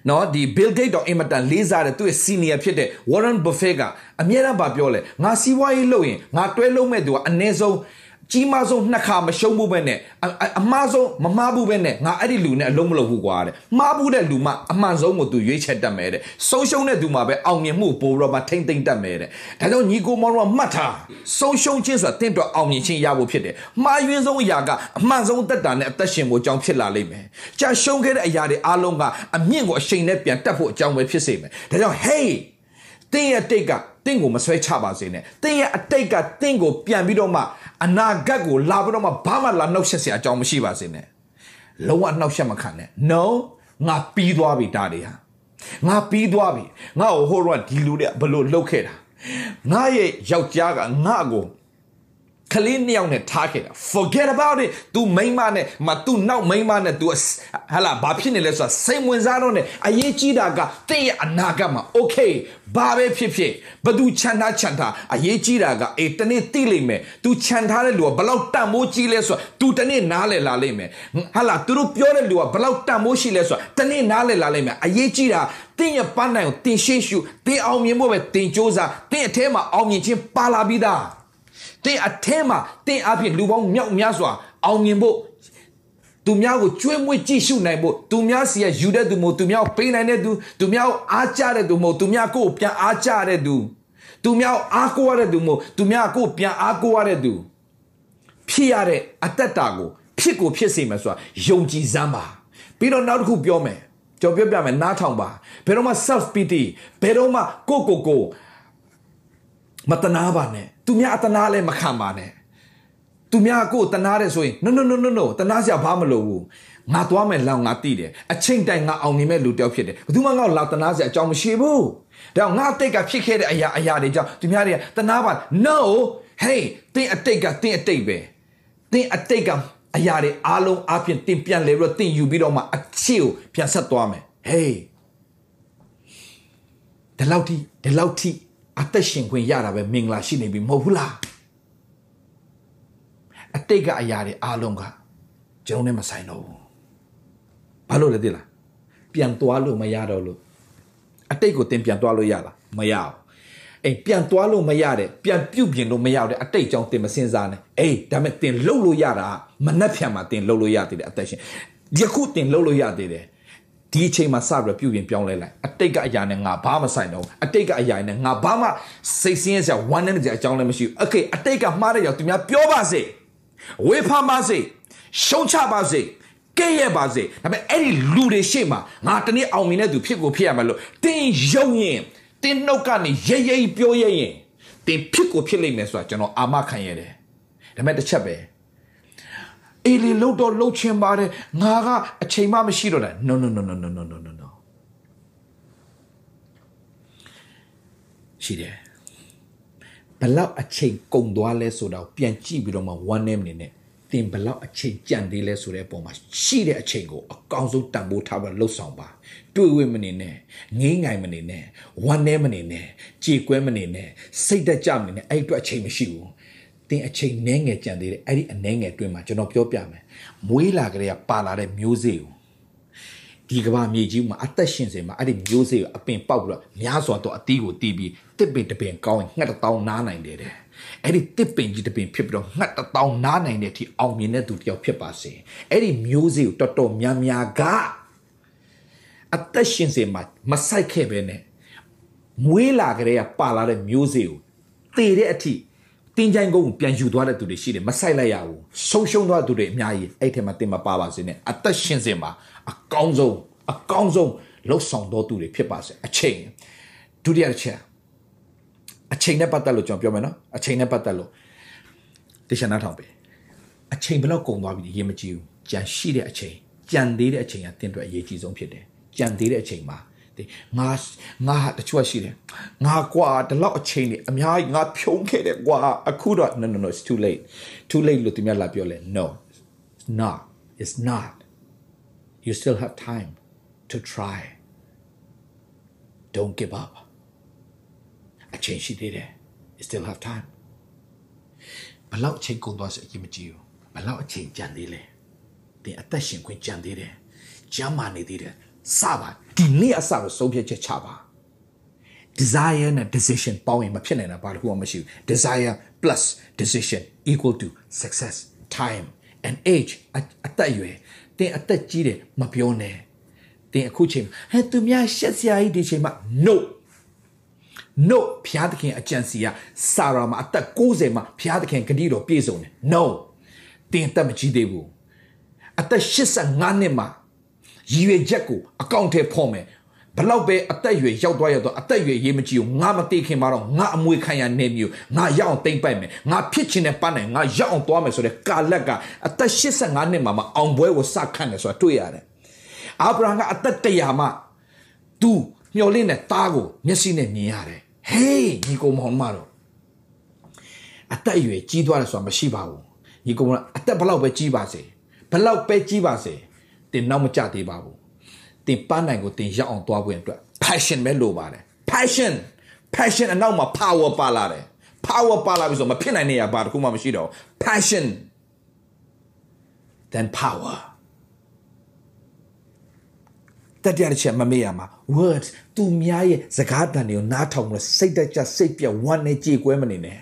နော်ဒီ Bill Gates တော့အင်မတန်လေးစားတဲ့သူ့ရဲ့ senior ဖြစ်တဲ့ Warren Buffett ကအမြဲတမ်းပြောလဲငါစီးပွားရေးလုပ်ရင်ငါတွဲလုံးမဲ့သူကအနည်းဆုံး ကြီးမားဆုံးနှစ်ခါမရှုံးဘူးပဲနဲ့အမှားဆုံးမမှားဘူးပဲနဲ့ငါအဲ့ဒီလူနဲ့အလုံးမလုပ်ဘူးကွာတဲ့မှားဘူးတဲ့လူမှအမှန်ဆုံးကိုသူရွေးချက်တတ်မယ်တဲ့ဆုံးရှုံးတဲ့သူမှပဲအောင်မြင်မှုပိုတော့မှထိမ့်သိမ့်တတ်မယ်တဲ့ဒါကြောင့်ညီကိုမောင်တို့ကမှတ်ထားဆုံးရှုံးခြင်းဆိုတာတင့်တော့အောင်မြင်ခြင်းရဖို့ဖြစ်တယ်မှားယွင်းဆုံးအရာကအမှန်ဆုံးတက်တာနဲ့အသက်ရှင်ဖို့အကြောင်းဖြစ်လာလိမ့်မယ်ကြာရှုံးခဲ့တဲ့အရာတွေအားလုံးကအမြင့်ကိုအရှိန်နဲ့ပြန်တက်ဖို့အကြောင်းပဲဖြစ်စေမယ်ဒါကြောင့် hey တင်းရဲ့တိတ်ကတင့်ကိုမဆွဲချပါစေနဲ့တင်းရဲ့အတိတ်ကတင့်ကိုပြန်ပြီးတော့မှ အနာဂတ်ကိုလာပြီးတော့မှဘာမှလာနှုတ်ဆက်စရာအကြောင်းမရှိပါစေနဲ့လုံးဝနှောက်ရှက်မခံနဲ့ no ငါပြီးသွားပြီဒါတွေဟာငါပြီးသွားပြီငါ့ကိုဟိုတော့ဒီလူတွေဘလို့လှုပ်ခဲ့တာငါရဲ့ယောက်ျားကငါ့ကို ကလေးနှစ်ယောက်နဲ့ထားခဲ့တာ forget about it तू မိန်းမနဲ့မ तू နောက်မိန်းမနဲ့ तू ဟလာဘာဖြစ်နေလဲဆိုတာစိတ်ဝင်စားတော့နဲ့အရေးကြီးတာကတင့်ရဲ့အနာဂတ်မှာ okay ဘာပဲဖြစ်ဖြစ်ဘသူခြံထားခြံထားအရေးကြီးတာကအေးတနေ့သိလိမ့်မယ် तू ခြံထားတဲ့လူကဘလောက်တန်မိုးကြီးလဲဆိုတာ तू တနေ့နားလည်လာလိမ့်မယ်ဟလာသူတို့ပြောတဲ့လူကဘလောက်တန်မိုးရှိလဲဆိုတာတနေ့နားလည်လာလိမ့်မယ်အရေးကြီးတာတင်းရဲ့ပန်းနိုင်ကိုတင်ရှေ့ရှုတင်းအောင်မြင်ဖို့ပဲတင်စ조사တင်းအထဲမှာအောင်မြင်ခြင်းပါလာပြီးသား တင်အထဲမှာတင်အဖြစ်လူပေါင်းမြောက်များစွာအောင်မြင်ဖို့သူများကိုကျွေးမွေးကြည့်ရှုနိုင်ဖို့သူများစီကယူတဲ့သူမို့သူများပေးနိုင်တဲ့သူသူများအားကြတဲ့သူမို့သူများကိုပြန်အားကြတဲ့သူသူများအားကိုးရတဲ့သူမို့သူများကိုပြန်အားကိုးရတဲ့သူဖြစ်ရတဲ့အတ္တတာကိုဖြစ်ကိုဖြစ်စေမယ်ဆိုတာယုံကြည်စမ်းပါပြီးတော့နောက်တစ်ခုပြောမယ်ကြော်ပြောပြမယ်နားထောင်ပါဘယ်တော့မှ self pity ဘယ်တော့မှကိုကိုကိုမတနာပါနဲ့ သူများအတနာလည်းမခံပါနဲ့သူများကိုတနာတယ်ဆိုရင် no no no no no တနာစရာဘာမလိုဘူးငါသွားမယ်လောက်ငါတိတယ်အချိန်တိုင်ငါအောင်နေမဲ့လူတယောက်ဖြစ်တယ်ဘယ်သူမှငါ့ကိုလောက်တနာစရာအကြောင်းမရှိဘူးဒါငါအတိတ်ကဖြစ်ခဲ့တဲ့အရာအရာတွေကြောင့်သူများတွေကတနာပါ no hey တင်းအတိတ်ကတင်းအတိတ်ပဲတင်းအတိတ်ကအရာတွေအားလုံးအပြင်တင်ပြန်လေပြီးတော့တင်ယူပြီးတော့မှအချစ်ကိုပြန်ဆက်သွားမယ် hey ဒီလောက်ထိဒီလောက်ထိ အသက်ရှင်ခွင့်ရတာပဲမင်္ဂလာရှိနေပြီမဟုတ်ဘူးလားအတိတ်ကအရာတွေအားလုံးကကျွန်တော်နဲ့မဆိုင်တော့ဘူးဘာလို့လဲသိလားပြန်သွားလို့မရတော့လို့အတိတ်ကိုတင်ပြန်သွားလို့ရလားမရဘူးအိမ်ပြန်သွားလို့မရတဲ့ပြန်ပြုတ်ပြင်လို့မရတဲ့အတိတ်ကြောင့်တင်မစင်စားနဲ့အေးဒါမဲ့တင်လှုပ်လို့ရတာမနှက်ဖြန်မှာတင်လှုပ်လို့ရသေးတယ်အသက်ရှင်ယခုတင်လှုပ်လို့ရသေးတယ် ဒီအချိန်မှာစပြီးပြုတ်ပြင်ပြောင်းလဲလိုက်အတိတ်ကအရာနဲ့ငါဘာမှဆိုင်တော့အတိတ်ကအရာနဲ့ငါဘာမှစိတ်ဆင်းရဲစရာဝမ်းနည်းစရာအကြောင်းလည်းမရှိဘူးโอเคအတိတ်ကမှားတဲ့ကြောင့်သူများပြောပါစေဝေဖန်ပါစေရှုံချပါစေကဲ့ရဲ့ပါစေဒါပေမဲ့အဲ့ဒီလူတွေရှေ့မှာငါတနေ့အောင်မြင်တဲ့သူဖြစ်ကိုဖြစ်ရမယ်လို့တင်းရုံရင်တင်းနှုတ်ကနေရဲရဲပြောရဲရင်တင်းဖြစ်ကိုဖြစ်လိမ့်မယ်ဆိုတာကျွန်တော်အာမခံရတယ်ဒါပေမဲ့တစ်ချက်ပဲ အေးလေလှုပ်တော့လှုပ်ချင်ပါတယ်ငါကအချိန်မှမရှိတော့တာ no no no no no no no no no ရှိတယ်ဘလောက်အချိန်ကုန်သွားလဲဆိုတော့ပြန်ကြည့်ပြီးတော့မှ1 name နေနဲ့တင်ဘလောက်အချိန်ကြံသေးလဲဆိုတဲ့အပေါ်မှာရှိတဲ့အချိန်ကိုအကောင်းဆုံးတန်ဖိုးထားပြီးလှုပ်ဆောင်ပါတွေ့ဝဲမနေနဲ့ငိမ့်ငိုင်မနေနဲ့ဝမ်းနေမနေနဲ့ကြေကွဲမနေနဲ့စိတ်တက်ကြမနေနဲ့အဲ့အတွက်အချိန်မရှိဘူး တင်အချိန်နှဲငယ်ကြံသေးတယ်အဲ့ဒီအနှဲငယ်တွင်းမှာကျွန်တော်ပြောပြမယ်မွေးလာကြတဲ့ပါလာတဲ့မျိုးစေ့ကိုဒီကဘာမြေကြီးမှာအသက်ရှင်စေမှာအဲ့ဒီမျိုးစေ့ကိုအပင်ပေါက်ပြီးတော့များစွာတော့အတီးကိုတီးပြီးတစ်ပင်တစ်ပင်ကောင်းရင်ငှက်တောင်းနားနိုင်တယ်တဲ့အဲ့ဒီတစ်ပင်ကြီးတစ်ပင်ဖြစ်ပြီးတော့ငှက်တောင်းနားနိုင်တဲ့အထိအောင်မြင်တဲ့သူတယောက်ဖြစ်ပါစေအဲ့ဒီမျိုးစေ့ကိုတော်တော်များများကအသက်ရှင်စေမှာမဆိုင်ခဲ့ပဲနဲ့မွေးလာကြတဲ့ပါလာတဲ့မျိုးစေ့ကိုတည်တဲ့အထိ တင်းချိုင်းကုန်းပြန်ယူသွားတဲ့သူတွေရှိတယ်မဆိုင်လိုက်ရဘူးဆုံးရှုံးသွားသူတွေအများကြီးအဲ့ထဲမှာတင်မပါပါစေနဲ့အသက်ရှင်စေမှာအကောင်းဆုံးအကောင်းဆုံးလှုပ်ဆောင်တော်သူတွေဖြစ်ပါစေအချိန်ဒုတိယတစ်ချက်အချိန်နဲ့ပတ်သက်လို့ကျွန်တော်ပြောမယ်နော်အချိန်နဲ့ပတ်သက်လို့တခြားနားထောင်ပေးအချိန်ဘယ်တော့ကုန်သွားပြီရေးမကြည့်ဘူးကြံရှိတဲ့အချိန်ကြံသေးတဲ့အချိန်ကတင်းအတွက်အရေးကြီးဆုံးဖြစ်တယ်ကြံသေးတဲ့အချိန်မှာ ဒီငါငါတချို့ရှိတယ်ငါကွာဒီလောက်အချိန်နေအများကြီးငါဖြုံးခဲ့တယ်ကွာအခုတော့ no no no it's too late too late လို့သူများလာပြောလဲ no it's not it's not you still have time to try don't give up အချိန်ရှိသေးတယ် you still have time ဘလောက်အချိန်ကုန်သွားစေအရင်မကြည့်ဘူးဘလောက်အချိန်ကြံသေးလဲတင်အသက်ရှင်ခွင့်ကြံသေးတယ်ကျမ်းမာနေသေးတယ်စပါ ဒီနေ့အစကိုဆုံးဖြတ်ချက်ချပါ desire နဲ့ decision ပေါင်းရင်မဖြစ်နိုင်တာဘာလို့မှမရှိဘူး desire plus decision equal to success time and age အသက်အရွယ်တင်အသက်ကြီးတယ်မပြောနဲ့တင်အခုချိန်ဟဲ့သူများရှက်စရာကြီးဒီချိန်မှာ no no ဖျားသခင်အကြံစီကစာရာမှာအသက်60မှာဖျားသခင်ဂတိတော်ပြည့်စုံတယ် no တင်အသက်မကြီးသေးဘူးအသက်85နှစ်မှာ ရည်ရွယ်ချက်ကိုအကောင့်ထဲဖော်မယ်ဘလောက်ပဲအသက်အရွယ်ရောက်သွားရတော့အသက်အရွယ်ရေးမကြည့်ဘူးငါမသိခင်မှာတော့ငါအမွေခံရနေမျိုးငါရအောင်တိမ့်ပိုက်မယ်ငါဖြစ်ချင်တဲ့ပန်းနိုင်ငါရအောင်သွားမယ်ဆိုတဲ့ကာလက်ကအသက်85နှစ်မှာမှအောင်ပွဲကိုစခန့်တယ်ဆိုတာတွေ့ရတယ်အာဗြဟံကအသက်100မှာ तू မျော်လင့်တဲ့သားကိုမျက်စိနဲ့မြင်ရတယ်ဟေးညီကောင်မောင်မတော့အသက်အရွယ်ကြီးသွားတယ်ဆိုတာမရှိပါဘူးညီကောင်အသက်ဘလောက်ပဲကြီးပါစေဘလောက်ပဲကြီးပါစေ တင်နောက်မကြသေးပါဘူးတင်ပန်းနိုင်ကိုတင်ရောက်အောင်သွားဖို့အတွက် passion ပဲလိုပါတယ် passion passion အနောက်မှာ power ပါလာတယ် power ပါလာပြီဆိုမဖြစ်နိုင်နေရပါတခုမှမရှိတော့ passion then power တတိယတစ်ချက်မမေ့ရမှာ word သူများရဲ့စကားတန်တွေကိုနားထောင်လို့စိတ်တက်ကြစိတ်ပြတ်ဝမ်းနဲ့ကြေကွဲမနေနဲ့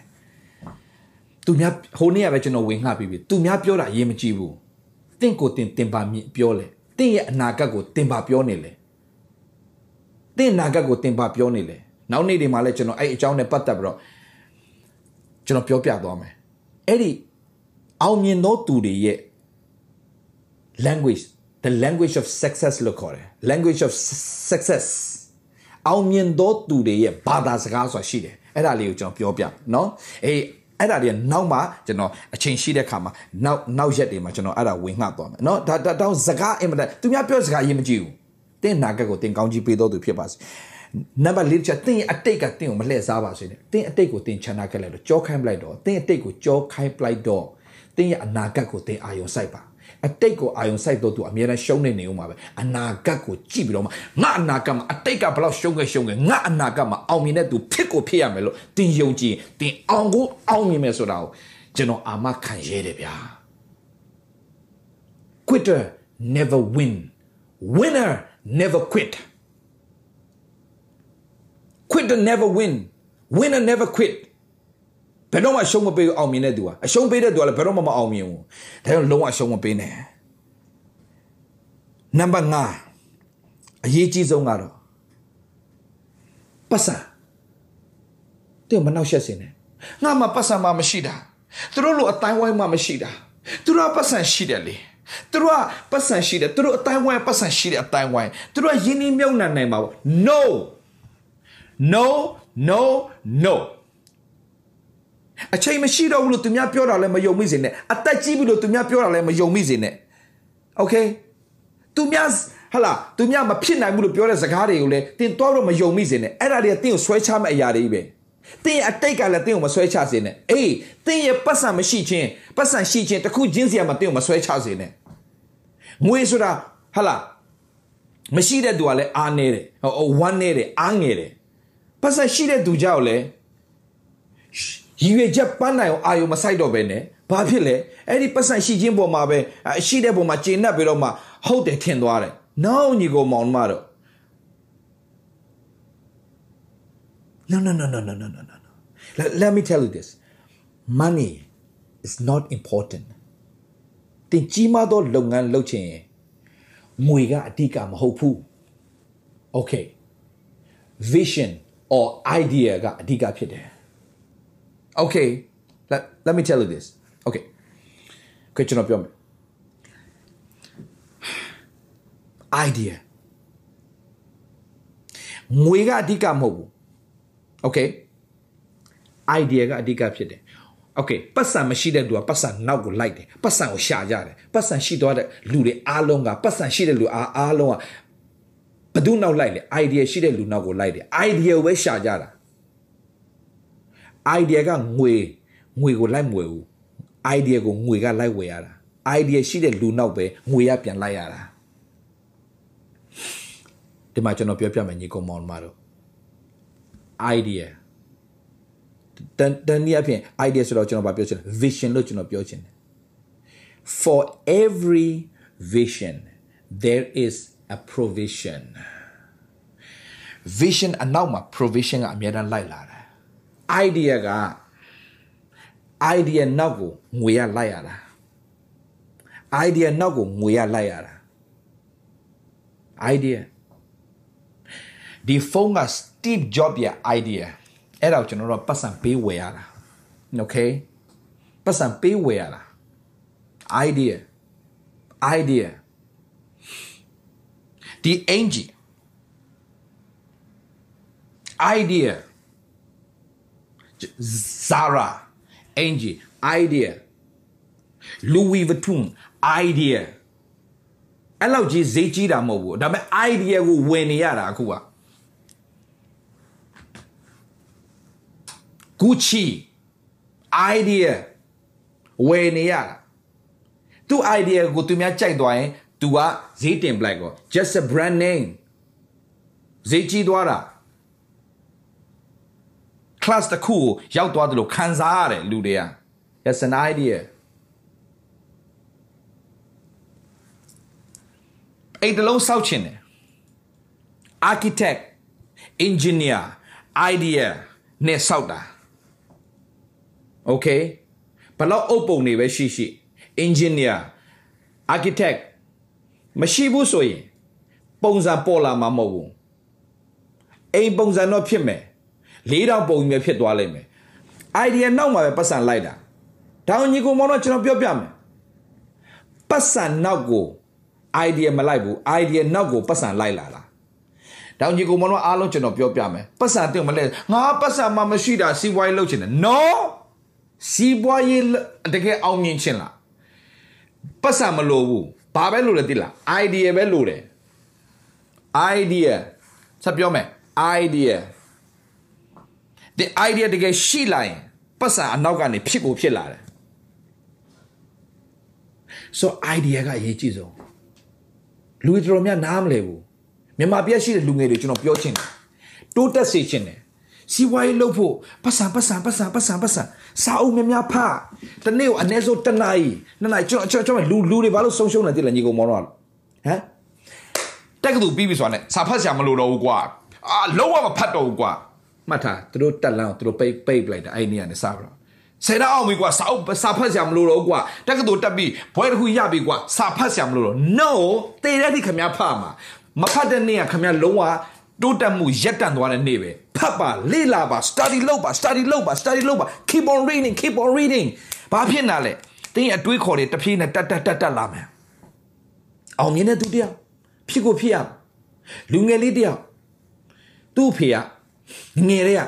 သူများဟိုနေ့ကပဲကျွန်တော်ဝင်ငှပြီးပြီသူများပြောတာအရေးမကြီးဘူး တင့်ကိုတင်တင်ပါမြင်ပြောလေတင့်ရဲ့အနာဂတ်ကိုတင်ပါပြောနေလေတင့်အနာဂတ်ကိုတင်ပါပြောနေလေ နောက်နေ့တွေမှာလည်းကျွန်တော်အဲ့အကြောင်းနဲ့ပတ်သက်ပြီးတော့ကျွန်တော်ပြောပြသွားမယ်အဲ့ဒီအောင်မြင်သောသူတွေရဲ့ language the language of success လို့ခေါ်တယ် language of success အောင်မြင်သောသူတွေရဲ့ဘာသာစကားဆိုတာရှိတယ်အဲ့ဒါလေးကိုကျွန်တော်ပြောပြเนาะအေး အဲ့ဒါတွေကနောက်မှကျွန်တော်အချိန်ရှိတဲ့ခါမှာနောက်နောက်ရက်တွေမှာကျွန်တော်အဲ့ဒါဝင်ငှသွားမယ်နော်ဒါတောင်းစကားအင်မတန်သူများပြောစကားအရင်မကြည့်ဘူးတင်းနာကက်ကိုတင်းကောင်းကြီးပေးတော်သူဖြစ်ပါစေနံပါတ်၄ချက်တင်းရဲ့အတိတ်ကတင်းကိုမလှည့်စားပါစေနဲ့တင်းအတိတ်ကိုတင်းချန်နာခဲ့လိုက်တော့ကြောခိုင်းပလိုက်တော့တင်းအတိတ်ကိုကြောခိုင်းပလိုက်တော့တင်းရဲ့အနာဂတ်ကိုတင်းအာရုံစိုက်ပါ အတိတ်ကိုအာယုံစိုက်တော့သူအများနဲ့ရှုံးနေနေဦးမှာပဲအနာဂတ်ကိုကြည့်ပြီးတော့မှငါအနာဂတ်မှာအတိတ်ကဘလောက်ရှုံးခဲ့ရှုံးခဲ့ငါအနာဂတ်မှာအောင်မြင်တဲ့သူဖြစ်ကိုဖြစ်ရမယ်လို့တင်ယုံကြည်တင်အောင်ကိုအောင်မြင်မယ်ဆိုတာကိုကျွန်တော်အာမခံရဲတယ်ဗျာ quitter never win winner never quit quitter never win winner never quit ဘယ်တော့မှအရှုံးမပေးအောင်မြင်တဲ့သူကအရှုံးပေးတဲ့သူကလည်းဘယ်တော့မှမအောင်မြင်ဘူးဒါကြောင့်လုံးဝအရှုံးမပေးနဲ့နံပါတ်5အရေးကြီးဆုံးကတော့ပတ်စံတဲ့မနှောက်ရှက်စင်နဲ့ငါမှပတ်စံမှမရှိတာသူတို့လိုအတိုင်းဝိုင်းမှမရှိတာသူတို့ကပတ်စံရှိတယ်လေသူတို့ကပတ်စံရှိတယ်သူတို့အတိုင်းဝိုင်းပတ်စံရှိတယ်အတိုင်းဝိုင်းသူတို့ကယင်းနှမြုပ်နှံနိုင်မှာပေါ့ no no no no အချိန်မရှိတော့ဘူးလို့သူများပြောတာလည်းမယုံမိစေနဲ့အသက်ကြီးပြီလို့သူများပြောတာလည်းမယုံမိစေနဲ့โอเคသူများဟလာသူများမဖြစ်နိုင်ဘူးလို့ပြောတဲ့စကားတွေကိုလည်းတင်တော့တော့မယုံမိစေနဲ့အဲ့ဒါတွေကတင့်ကိုဆွဲချမဲ့အရာတွေပဲတင်းအတိတ်ကလည်းတင်းကိုမဆွဲချစေနဲ့အေးတင်းရဲ့ပတ်စံမရှိခြင်းပတ်စံရှိခြင်းတခုချင်းစီကမှတင်းကိုမဆွဲချစေနဲ့ငွေဆိုတာဟလာမရှိတဲ့သူကလည်းအားနေတယ်ဟိုဝမ်းနေတယ်အားငယ်တယ်ပတ်စံရှိတဲ့သူကြောက်လည်း ရည်ရွယ်ချက်ပန်းနိုင်အောင်အာယုံမဆိုင်တော့ပဲနဲ့ဘာဖြစ်လဲအဲ့ဒီပတ်စံရှိခြင်းပေါ်မှာပဲရှိတဲ့ပုံမှာကျေနပ်ပြီးတော့မှဟုတ်တယ်ထင်သွားတယ်နောက်ညီကိုမောင်မတော့ No no no no no no no no no let, let me tell you this money is not important တင်ကြီးမားသောလုပ်ငန်းလုပ်ချင်ရင်ငွေကအဓိကမဟုတ်ဘူး okay vision or idea ကအဓိကဖြစ်တယ် okay let, let me tell you this okay ခွကျွန်တော်ပြောမယ် idea ငွေကအဓိကမဟုတ်ဘူး okay idea ကအဓိကဖြစ်တယ် okay ပတ်စံမရှိတဲ့လူကပတ်စံနောက်ကိုလိုက်တယ်ပတ်စံကိုရှာကြတယ်ပတ်စံရှိသွားတဲ့လူတွေအားလုံးကပတ်စံရှိတဲ့လူအားအားလုံးကဘယ်သူနောက်လိုက်လဲ idea ရှိတဲ့လူနောက်ကိုလိုက်တယ် idea ကိုပဲရှာကြတာ idea ကငွေငွေကိုလိုက်မွေဘူး idea ကိုငွေကလိုက်ဝယ်ရတာ idea ရှိတဲ့လူနောက်ပဲငွေရပြန်လိုက်ရတာဒီမှာကျွန်တော်ပြောပြမယ်ညီကောင်မောင်မတို့ idea တန်တန်ဒီအဖြစ် idea ဆိုတော့ကျွန်တော်ဗာပြောချင်တယ် vision လို့ကျွန်တော်ပြောချင်တယ် for every vision there is a provision vision အနောက်မှာ provision ကအများတန်းလိုက်လာတယ် idea က idea နောက်ကိုငွေရလိုက်ရတာ idea နောက်ကိုငွေရလိုက်ရတာ idea ဒီဖုန်းက Steve Jobs ရဲ့ idea အဲ့ဒါကိုကျွန်တော်တို့ပတ်စံပေးဝယ်ရတာ okay ပတ်စံပေးဝယ်ရတာ idea idea ဒီ angel idea Zara angel idea Louis Vuitton idea အဲ့လောက်ကြီးဈေးကြီးတာမဟုတ်ဘူးဒါပေမဲ့ idea ကိုဝယ်နေရတာအခုက Gucci idea ဝယ်နေရတာသူ idea ကိုသူများကြိုက်သွားရင် तू ကဈေးတင်ပလိုက်ကော just a brand name ဈေးကြီးသွားတာ class တစ်ခုကိုရောက်သွားတယ်လို့ခံစားရတယ်လူတွေက that's an idea အဲ့တလုံးစောက်ချင်တယ် architect engineer idea နဲ့စောက်တာ okay ဘလောက်အုပ်ပုံတွေပဲရှိရှိ engineer architect မရှိဘူးဆိုရင်ပုံစံပေါ်လာမှာမဟုတ်ဘူးအိမ်ပုံစံတော့ဖြစ်မယ် လေးတောင်ပုံကြီးပဲဖြစ်သွားလိမ့်မယ် idea နောက်မှာပဲပတ်စံလိုက်တာဒါအောင်ညီကိုမောင်တော့ကျွန်တော်ပြောပြမယ်ပတ်စံနောက်ကို idea မလိုက်ဘူး idea နောက်ကိုပတ်စံလိုက်လာတာဒါအောင်ညီကိုမောင်တော့အားလုံးကျွန်တော်ပြောပြမယ်ပတ်စံတင်မလဲငါပတ်စံမှမရှိတာစီးပွားရေးလုပ်ချင်တယ် no စီးပွားရေးတကယ်အောင်မြင်ချင်လားပတ်စံမလိုဘူးဘာပဲလိုလဲတိလား idea ပဲလိုတယ် idea ဆက်ပြောမယ် idea the idea တကယ်ရှိလာရင်ပတ်စံအနောက်ကနေဖြစ်ကိုဖြစ်လာတယ် so idea ကအရေးကြီးဆုံးလူတွေတော်များနားမလဲဘူးမြန်မာပြည်ရှိတဲ့လူငယ်တွေကျွန်တော်ပြောချင်တယ်တိုးတက်စေချင်တယ်စီဝိုင်းလုပ်ဖို့ပတ်စံပတ်စံပတ်စံပတ်စံပတ်စံစာအုပ်များများဖတ်တနေ့ကိုအနည်းဆုံးတစ်နာရီနှစ်နာရီကျွန်တော်ကျွန်တော်လူလူတွေဘာလို့ဆုံးရှုံးနေတယ်လဲညီကောင်မောင်တော့ဟမ်တက်ကတူပြီးပြီဆိုတာနဲ့စာဖတ်စရာမလိုတော့ဘူးကွာအာလုံးဝမဖတ်တော့ဘူးကွာ မှတ်ထားသူတို့တက်လန်းသူတို့ပိတ်ပိတ်လိုက်တာအဲ့ဒီနေရာနဲ့စပါတော့ဆယ်တော့အောင်ပြီကွာစာအုပ်စာဖတ်စရာမလိုတော့ဘူးကွာတက်ကတူတက်ပြီးဘွဲတစ်ခုရပြီကွာစာဖတ်စရာမလိုတော့ no တေတဲ့ဒီခမဖတ်မှာမဖတ်တဲ့နေ့ကခမလုံးဝတိုးတက်မှုရက်တန့်သွားတဲ့နေ့ပဲဖတ်ပါလေ့လာပါ study လုပ်ပါ study လုပ်ပါ study လုပ်ပါ keep on reading keep on reading ဘာဖြစ်နာလဲတင်းအတွေးခေါ်တွေတစ်ပြေးနဲ့တက်တက်တက်တက်လာမယ်အောင်မြင်တဲ့သူတယောက်ဖြစ်ကိုဖြစ်ရလူငယ်လေးတယောက်သူ့ဖေက ငယ်တဲ့က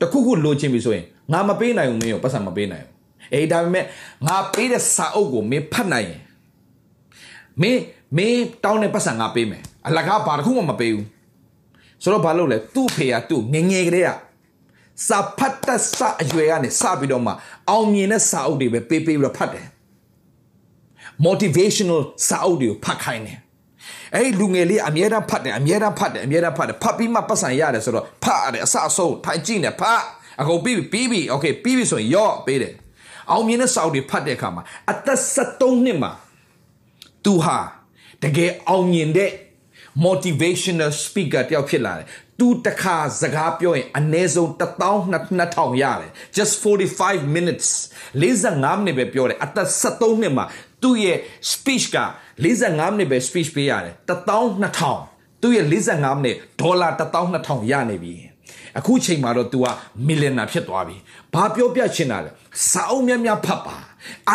တခုခုလိုချင်ပြီဆိုရင်ငါမပေးနိုင်ဘူးမင်းရောပတ်စံမပေးနိုင်ဘူးအေးဒါပေမဲ့ငါပေးတဲ့စာအုပ်ကိုမင်းဖတ်နိုင်ရင်မင်းမင်းတောင်းတဲ့ပတ်စံငါပေးမယ်အလကားဘာတစ်ခုမှမပေးဘူးဆိုတော့ဘာလုပ်လဲသူ့ဖေကသူ့ငငယ်ကလေးကစာဖတ်တတ်စာအရွယ်ကနေစပြီးတော့မှအောင်မြင်တဲ့စာအုပ်တွေပဲပေးပေးပြီးတော့ဖတ်တယ် motivational စာအုပ်တွေကိုဖတ်ခိုင်းတယ် အဲ့ဒီလူငယ်လေးအမြဲတမ်းဖတ်တယ်အမြဲတမ်းဖတ်တယ်အမြဲတမ်းဖတ်တယ်ဖတ်ပြီးမှပတ်စံရတယ်ဆိုတော့ဖတ်ရတယ်အစအဆုံးထိုင်ကြည့်နေဖတ်အကုန်ပြီးပြီးပြီး okay ပြီးပြီဆိုရင်ရော့ပေးတယ်အောင်မြင်တဲ့စာအုပ်တွေဖတ်တဲ့အခါမှာအသက်73နှစ်မှာသူဟာတကယ်အောင်မြင်တဲ့ motivational speaker တယောက်ဖြစ်လာတယ်သူတခါစကားပြောရင်အနည်းဆုံး12000ရတယ် just 45 minutes 45မိနစ်ပဲပြောတယ်အသက်73နှစ်မှာသူ့ရဲ့ speech က 45မိနစ်ပဲ speech ပေးရတယ်12000သူ့ရဲ့45မိနစ်ဒေါ်လာ12000ရနေပြီအခုချိန်မှာတော့ तू က millionaire ဖြစ်သွားပြီဘာပြောပြချင်တာလဲစာအုပ်များများဖတ်ပါ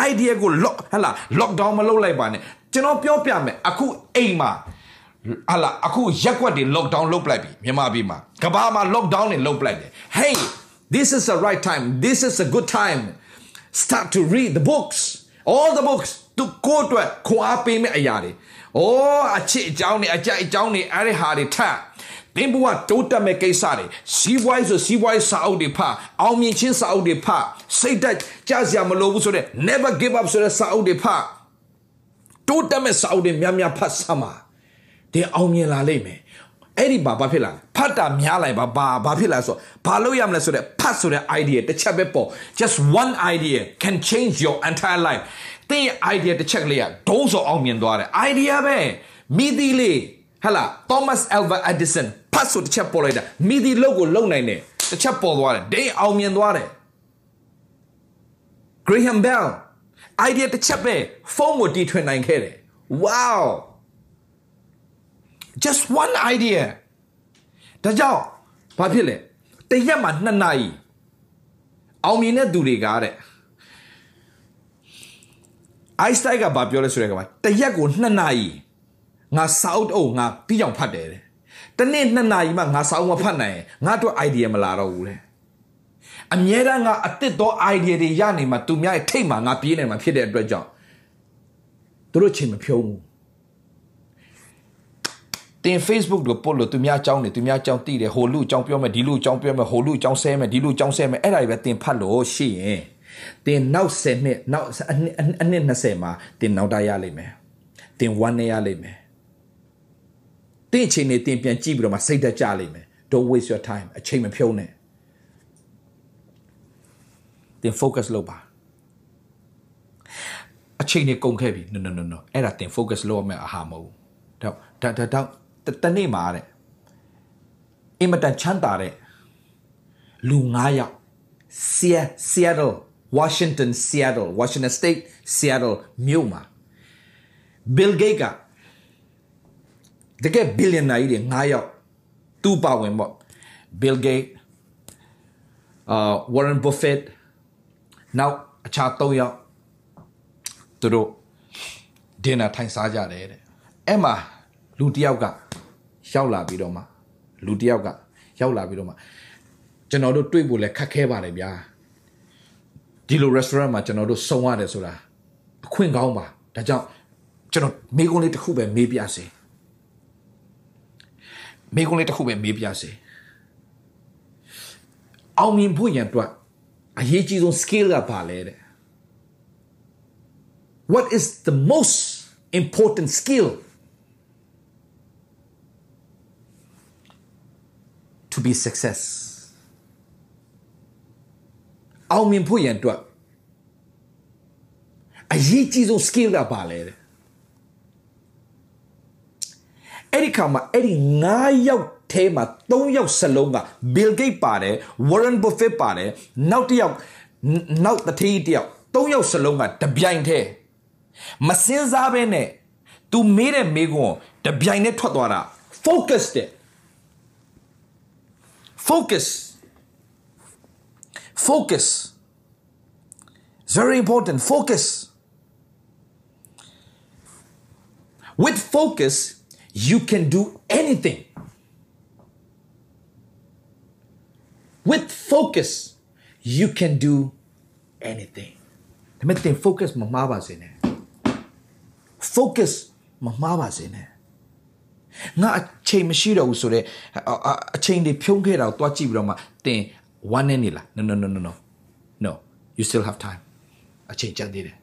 idea ကို lock ဟလာ lockdown မလုပ်လိုက်ပါနဲ့ကျွန်တော်ပြောပြမယ်အခုအိမ်မှာဟာလာအခုရက်ွက်တွေ lockdown လုပ်ပလိုက်ပြီမြန်မာပြည်မှာကဘာမှာ lockdown တွေလုပ်ပလိုက်တယ် hey this is the right time this is a good time start to read the books all the books သူကိုအတွက်ခွန်အားပေးမဲ့အရာတွေ။အော်အချစ်အကြောင်းတွေအကြိုက်အကြောင်းတွေအဲ့ဒီဟာတွေထပ်သင်ဘဝတိုးတက်မဲ့ကိစ္စတွေစီးပွားရေးဆိုစီးပွားရေးစာအုပ်တွေဖတ်အောင်မြင်ခြင်းစာအုပ်တွေဖတ်စိတ်သက်ကြစရာမလိုဘူးဆိုတဲ့ never give up ဆိုတဲ့စာအုပ်တွေဖတ်တိုးတက်မဲ့စာအုပ်တွေများများဖတ်စမ်းပါတင်အောင်မြင်လာလိမ့်မယ်အဲ့ဒီဘာဘာဖြစ်လာဖတ်တာများလိုက်ဘာဘာဘာဖြစ်လာဆိုဘာလို့ရမလဲဆိုတဲ့ဖတ်ဆိုတဲ့ idea တစ်ချက်ပဲပေါ့ just one idea can change your entire life တင်းရဲ့ idea တစ်ချက်ကလေးကဒုံးစောအောင်မြင်သွားတယ် idea ပဲမိသီးလေးဟလာ Thomas Alva Edison ဖတ်ဆိုတစ်ချက်ပေါ်လိုက်တာမိသီးလုတ်ကိုလုံနိုင်တယ်တစ်ချက်ပေါ်သွားတယ်ဒိန်းအောင်မြင်သွားတယ် Graham Bell idea တစ်ချက်ပဲဖုန်းကိုတီထွင်နိုင်ခဲ့တယ် wow just one idea ဒါကြောင့်ဘာဖြစ်လဲတရက်မှာ2နာရီအောင်မြင်တဲ့သူတွေကတဲ့ Einstein ကဘာပြောလဲဆိုတဲ့ကမှာတရက်ကို2နာရီငါစာအုပ်အုပ်ငါပြီးအောင်ဖတ်တယ်တဲ့တနေ့2နာရီမှငါစာအုပ်မဖတ်နိုင်ရင်ငါတို့ idea မလာတော့ဘူးတဲ့အမြဲတမ်းငါအစ်စ်သော idea တွေရနေမှာသူများရဲ့ထိတ်မှာငါပြေးနေမှာဖြစ်တဲ့အတွက်ကြောင့်သူတို့ချိန်မဖြုံးဘူးတင် Facebook တို့ပို့လို့သူများအကြောင်းတွေသူများအကြောင်းသိတယ်ဟိုလူအကြောင်းပြောမယ်ဒီလူအကြောင်းပြောမယ်ဟိုလူအကြောင်းဆဲမယ်ဒီလူအကြောင်းဆဲမယ်အဲ့ဒါတွေပဲတင်ဖတ်လို့ရှိရင် တင်နောက်10နှစ်နောက်အနှစ်အနှစ်20မှာတင်နောက်တရလိမ့်မယ်တင်1နဲ့ရလိမ့်မယ်တင်အချိန်နေတင်ပြန်ကြည့်ပြီးတော့မှစိတ်သက်ကြလိမ့်မယ် don't waste your time အချိန်မဖြုံးနဲ့တင် focus လုပ်ပါအချိန်နေကုန်ခဲ့ပြီ no no no no အဲ့ဒါတင် focus လုပ်ရမယ့်အဟာမဟုတ်ဘူးတော့ဒါဒါတော့တနေ့မှာတဲ့အင်မတန်ချမ်းသာတဲ့လူ9ယောက် Seattle Washington Seattle Washington State Seattle မြို့မှာ Bill Gates ကတကယ် billionaire ကြီးတွေ9ယောက်သူ့ပါဝင်ပေါ့ Bill Gates အာ Warren Buffett နောက်အခြား၃ယောက်သူတို့ဒင်နာထိုင်စားကြတယ်တဲ့အဲ့မှာလူတစ်ယောက်ကရောက်လာပြီးတော့မှလူတစ်ယောက်ကရောက်လာပြီးတော့မှကျွန်တော်တို့တွေ့ဖို့လဲခက်ခဲပါတယ်ဗျာ ဒီလို restaurant မှာကျွန်တော်တို့စုံရတယ်ဆိုတာအခွင့်ကောင်းပါဒါကြောင့်ကျွန်တော်မိကုန်းလေးတစ်ခုပဲမေးပြစေမိကုန်းလေးတစ်ခုပဲမေးပြစေအောင်မြင်ဖို့ရန်အတွက်အရေးကြီးဆုံး skill ကဘာလဲတဲ့ What is the most important skill to be success အောင်မြင်ဖို့ရန်အတွက်အရေးကြီးဆုံး skill ကဘာလဲတဲ့အဲ့ဒီခါမှာအဲ့ဒီ9ယောက်ထဲမှာ3ယောက်စလုံးက Bill Gates ပါတယ် Warren Buffett ပါတယ်နောက်တစ်ယောက်နောက်တစ်ထီးတစ်ယောက်3ယောက်စလုံးကတပြိုင်တည်းမစင်စားဘဲနဲ့ तू မေးတဲ့မေးခွန်းတပြိုင်တည်းထွက်သွားတာ focus တဲ့ focus focus it's very important focus with focus you can do anything with focus you can do anything ဒါပေမဲ့သင် focus မမှားပါစေနဲ့ focus မမှားပါစေနဲ့ငါအချိန်မရှိတော့ဘူးဆိုတော့အချိန်တွေဖြုံးခဲ့တာကိုတွားကြည့်ပြီးတော့မှသင် one နဲ့နေလား no no no no no no you still have time အချိန်ကြံသေးတယ်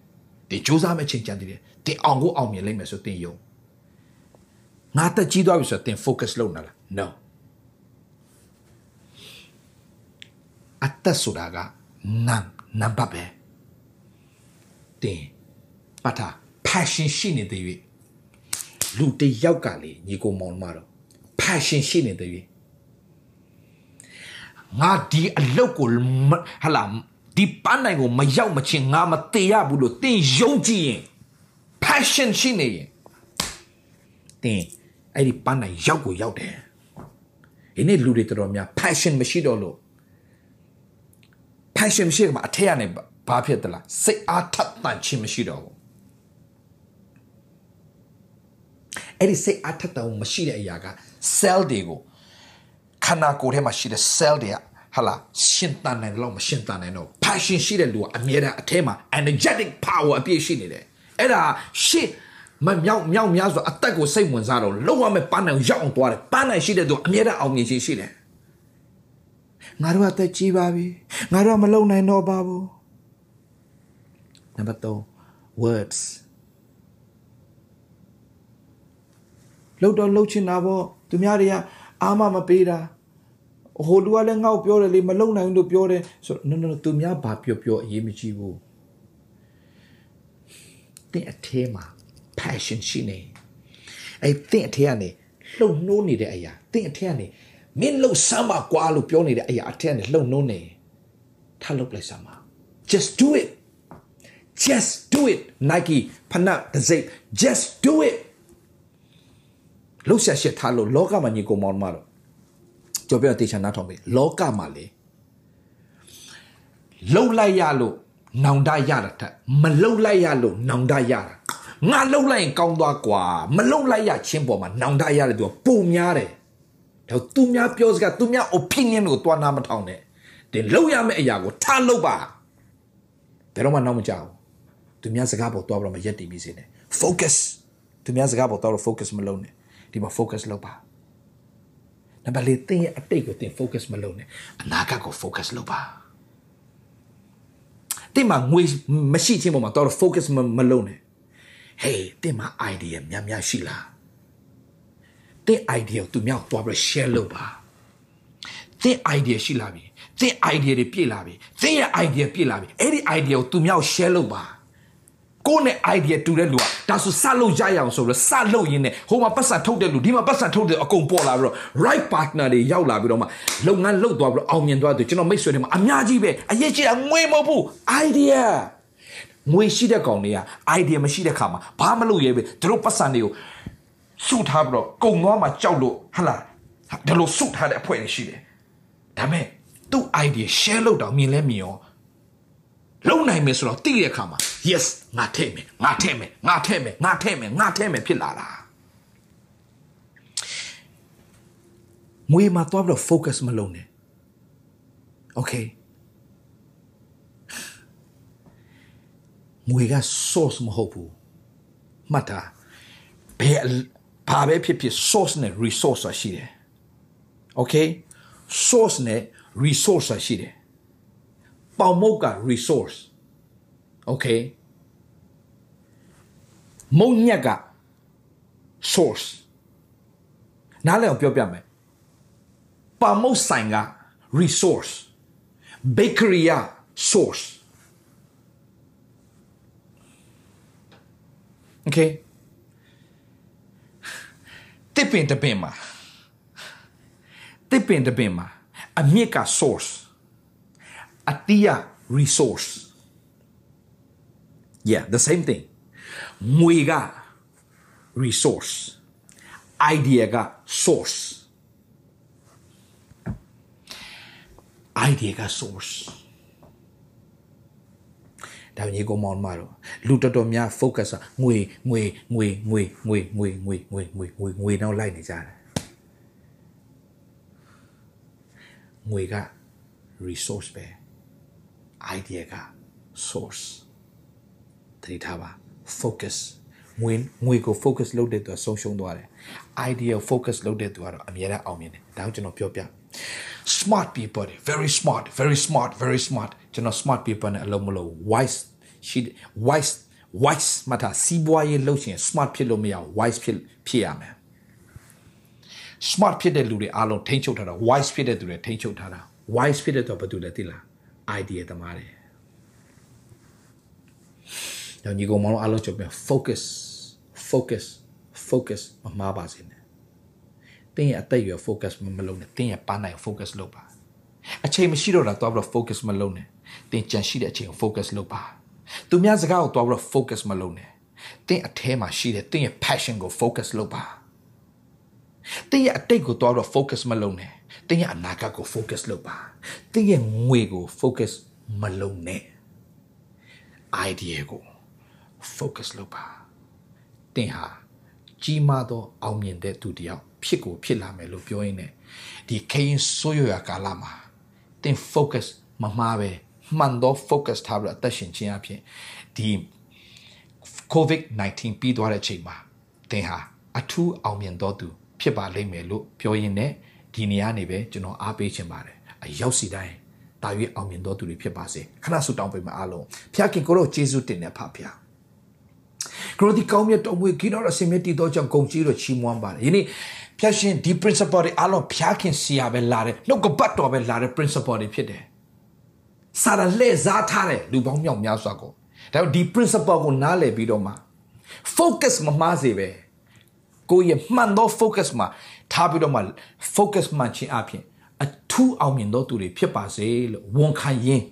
ဒီစူးစမ်းမဲ့အချိန်ကြံသေးတယ်တင်အောင်ကိုအောင်မြင်လိမ့်မယ်ဆိုတင်ယုံငါတက်ကြီးသွားပြီဆိုတော့တင် focus လုပ်နေလား no အသက်ဆိုတာကနံနံပါတ်ပဲတင်ပတ်တာ passion ရှိနေတဲ့၍လူတယောက်ကလေညီကိုမောင်မတော့ passion ရှိနေတဲ့၍ ငါဒီအလုတ်ကိုဟလာဒီပန်းနိုင်ကိုမရောက်မချင်းငါမသေးရဘူးလို့တင်ယုံကြည်ရင် passion ရှိနေရင်တင်အဲ့ဒီပန်းနိုင်ရောက်ကိုရောက်တယ်ဒီနေ့လူတွေတော်တော်များ passion မရှိတော့လို့ passion မရှိကမှအထက်ကနေဘာဖြစ်သလားစိတ်အားထက်သန်ခြင်းမရှိတော့ဘူးအဲ့ဒီစိတ်အားထက်သန်မရှိတဲ့အရာက cell တွေကို ခန္ဓာကိုယ်ထဲမှာရှိတဲ့ cell တွေကဟာလာရှင်တန်နိုင်တော့မရှင်တန်နိုင်တော့ passion ရှိတဲ့လူကအမြဲတမ်းအထဲမှာ energetic power အပြည့်ရှိနေတယ်အဲ့ဒါရှေ့မမြောက်မြောက်များဆိုအသက်ကိုစိတ်ဝင်စားတော့လောက်ရမယ်ပန်းနိုင်ရောက်အောင်သွားတယ်ပန်းနိုင်ရှိတဲ့သူအမြဲတမ်းအောင်မြင်ခြင်းရှိတယ်ငါတို့အသက်ကြီးပါပြီငါတို့မလုံနိုင်တော့ပါဘူးနံပါတ်3 words လှုပ်တော့လှုပ်ချင်တာပေါ့သူများတွေကအာမမပေးတာ ဟိုလူကလည်းငေါ့ပြောတယ်လေမလုံနိုင်ဘူးလို့ပြောတယ်ဆိုတော့ no no သူများဘာပြောပြောအရေးမကြီးဘူးတင်အထဲမှာ passion ရှိနေအဲ့တင်အထဲကနေလှုပ်နှိုးနေတဲ့အရာတင်အထဲကနေမင်းလှုပ်စမ်းပါကွာလို့ပြောနေတဲ့အရာအထဲကနေလှုပ်နှိုးနေထားလှုပ်လိုက်စမ်းပါ just do it just do it Nike ဖနက်တစ်စိတ် just do it လှုပ်ရှားရှက်ထားလို့လောကမှာညီကိုမောင်မတော့ ကြော်ပြတေချာနားထောင်ပြီလောကမှာလေလှုပ်လိုက်ရလို့နောင်တရတာထက်မလှုပ်လိုက်ရလို့နောင်တရတာငါလှုပ်လိုက်ရင်ကောင်းသွားကွာမလှုပ်လိုက်ရချင်းပေါ်မှာနောင်တရတယ်သူကပုံများတယ်ဒါသူများပြောစကားသူများ opinion ကိုတွားနာမထောင်နဲ့တင်လှုပ်ရမယ့်အရာကိုထားလှုပ်ပါဘယ်တော့မှနောက်မကြောက်သူများစကားပေါ်တွားပြီးတော့မရက်တည်မိစေနဲ့ focus သူများစကားပေါ်တွားလို့ focus မလုပ်နဲ့ဒီမှာ focus လုပ်ပါ နံပါတ်၄သင်ရဲ့အတိတ်ကိုသင် focus မလုပ်နဲ့အနာဂတ်ကို focus လုပ်ပါတင်မှာငွေမရှိခြင်းပေါ်မှာတော့ focus မလုပ်နဲ့ hey တင်မှာ idea များများရှိလားတင် idea ကိုသူများကိုတွားပြီး share လုပ်ပါတင် idea ရှိလာပြီတင် idea တွေပြည့်လာပြီတင်ရဲ့ idea ပြည့်လာပြီအဲ့ဒီ idea ကိုသူများကို share လုပ်ပါ ကိုယ်နဲ့ idea တူတဲ့လူကဒါဆိုစလုပ်ရရအောင်ဆိုတော့စလုပ်ရင်းနဲ့ဟိုမှာပတ်စံထုတ်တဲ့လူဒီမှာပတ်စံထုတ်တဲ့အကုန်ပေါ်လာပြီးတော့ right partner တွေရောက်လာပြီးတော့မှလုပ်ငန်းလုပ်သွားပြီးတော့အောင်မြင်သွားတယ်ကျွန်တော်မိတ်ဆွေတွေမှာအများကြီးပဲအရေးကြီးတာငွေမဟုတ်ဘူး idea ငွေရှိတဲ့ကောင်တွေက idea မရှိတဲ့ခါမှာဘာမလုပ်ရဲပဲသူတို့ပတ်စံတွေကိုစုထားပြီးတော့ကုံသွားမှကြောက်လို့ဟဟလားဒါလို့စုထားတဲ့အဖွဲ့တွေရှိတယ်ဒါမဲ့သူ့ idea share လုပ်တော့မြင်လဲမြင်ရော လုံနိုင်မယ်ဆိုတော့သိတဲ့အခါမှာ yes ငါထည့်မယ်ငါထည့်မယ်ငါထည့်မယ်ငါထည့်မယ်ငါထည့်မယ်ဖြစ်လာတာငွေမှာတော့ပြီးတော့ focus မလုပ်နဲ့ okay ငွေက source မဟုတ်ဘူးမှတ်တာဘယ်ဘာပဲဖြစ်ဖြစ် source နဲ့ resource ဆိုတာရှိတယ် okay source နဲ့ resource ဆိုတာရှိတယ် ပေါင်မုတ်က resource okay မုံညက်က source နားလည်အောင်ပြောပြမယ်ပေါင်မုတ်ဆိုင်က resource bakery က source okay တစ်ပင်တစ်ပင်မှာတစ်ပင်တစ်ပင်မှာအမြစ်က source အတီးက resource yeah the same thing ငွေက resource idea က source idea က source ဒါညီကောင်မောင်မတော်လူတော်တော်များ focus ငွေငွေငွေငွေငွေငွေငွေငွေငွေငွေငွေတော့လိုက်နေကြတယ်ငွေက resource ပဲ idea က source တတိထားပါ focus ငွေငွေကို focus လုပ်တဲ့သူကဆုံးရှုံးသွားတယ် idea focus လုပ်တဲ့သူကတော့အမြဲတမ်းအောင်မြင်တယ်ဒါကိုကျွန်တော်ပြောပြ smart people တွေ very smart very smart very smart ကျွန်တော် smart people နဲ့အလုံးမလုံး wise ရှိ wise wise မတာစီးပွားရေးလုပ်ရှင် smart ဖြစ်လို့မရ wise ဖြစ်ဖြစ်ရမယ် smart ဖြစ်တဲ့လူတွေအားလုံးထိန်းချုပ်ထားတာ wise ဖြစ်တဲ့သူတွေထိန်းချုပ်ထားတာ wise ဖြစ်တဲ့သူကဘာတူလဲသိလား idea သမားတွေညညီကောင်မောင်အားလုံးကြပြ focus focus focus မမှားပါစေနဲ့တင်းရဲ့အသက်အရွယ် focus မလုပ်နဲ့တင်းရဲ့ပန်းနိုင် focus လုပ်ပါအချိန်မရှိတော့တာတော့ပြီးတော့ focus မလုပ်နဲ့တင်းကြံရှိတဲ့အချိန်ကို focus လုပ်ပါသူများစကားကိုတော့ပြီးတော့ focus မလုပ်နဲ့တင်းအထဲမှာရှိတဲ့တင်းရဲ့ passion ကို focus လုပ်ပါတင်းရဲ့အတိတ်ကိုတော့ပြီးတော့ focus မလုပ်နဲ့တင်းရဲ့အနာဂတ်ကို focus လုပ်ပါ တင်းရဲ့ငွေကို focus မလုပ်နဲ့ idea ကို focus လုပ်ပါတင်းဟာကြီးမားသောအောင်မြင်တဲ့သူတယောက်ဖြစ်ကိုဖြစ်လာမယ်လို့ပြောရင်းနဲ့ဒီခရင်ဆိုးရွာကာလမှာတင်း focus မမှားပဲမှန်တော့ focus ထားပြီးတော့အသက်ရှင်ခြင်းအဖြစ်ဒီ COVID-19 ပြီးသွားတဲ့အချိန်မှာတင်းဟာအထူးအောင်မြင်တော့သူ ဖြစ်ပါလိမ့်မယ်လို့ပြောရင်းနဲ့ဒီနေရာနေပဲကျွန်တော်အားပေးခြင်းပါတယ် အရောက်စီတိုင်းတာ၍အောင်မြင်တော်သူတွေဖြစ်ပါစေခဏဆုတောင်းပေးမယ်အားလုံးဖခင်ကိုတော့ယေရှုတင်နေဖဖခင်ကရိုဒီကောင်းမြတ်တော်မူကိတော်အစင်မြတ်တည်တော်ကြောင့်ဂုံကြီးတော်ချီးမွမ်းပါတယ်ယနေ့ဖျက်ရှင်ဒီ principle တွေအားလုံးဖျားခင်စီရပဲလာတယ်နှုတ်ကပတ်တော်ပဲလာတဲ့ principle တွေဖြစ်တယ်စာရလက်စားထားတဲ့လူပေါင်းမြောက်များစွာကိုဒါပေမဲ့ဒီ principle ကိုနားလည်ပြီးတော့မှ focus မမှားစေပဲကိုယ့်ရဲ့မှန်သော focus မှာထားပြီးတော့မှ focus မှန်ခြင်းအပြင် အထူးအောင်မြင်သောသူတွေဖြစ်ပါစေလို့ဝန်ခံရင်း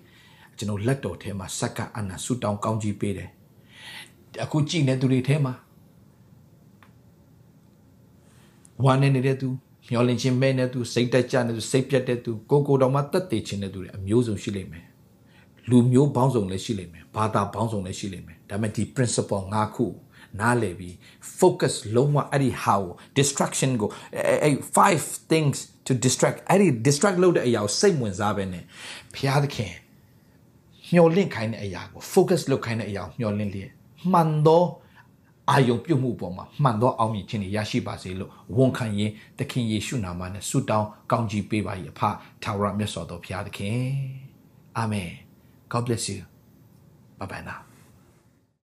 ကျွန်တော်လက်တော်ထဲမှာစက္ကအနာဆုတောင်းကောင်းကြီးပေးတယ်အခုကြည်နေသူတွေထဲမှာဝမ်းနေနေတဲ့သူမျောလင့်ခြင်းမဲ့နေသူစိတ်တက်ကြနေသူစိတ်ပြတ်တဲ့သူကိုကိုတော်မှတက်တည်ခြင်းတဲ့သူတွေအမျိုးစုံရှိလိမ့်မယ်လူမျိုးပေါင်းစုံလည်းရှိလိမ့်မယ်ဘာသာပေါင်းစုံလည်းရှိလိမ့်မယ်ဒါပေမဲ့ဒီ principle ၅ခုနားလည်ပြီး focus လုံးဝအဲ့ဒီ how distraction ကိုအဲ့ five things to distract အဲ့ဒီ distract လုပ်တဲ့အရာကိုစိတ်ဝင်စားပဲနဲ့ဘုရားသခင်မျောလင့်ခိုင်းတဲ့အရာကို focus လုပ်ခိုင်းတဲ့အရာကိုမျောလင့်လျက်မှန်သောအာယုံပြုတ်မှုပေါ်မှာမှန်သောအောင်မြင်ခြင်းတွေရရှိပါစေလို့ဝန်ခံရင်သခင်ယေရှုနာမနဲ့ဆုတောင်းကောင်းချီးပေးပါ၏အဖထာဝရမြတ်စွာသောဘုရားသခင်အာမင် God bless you bye bye now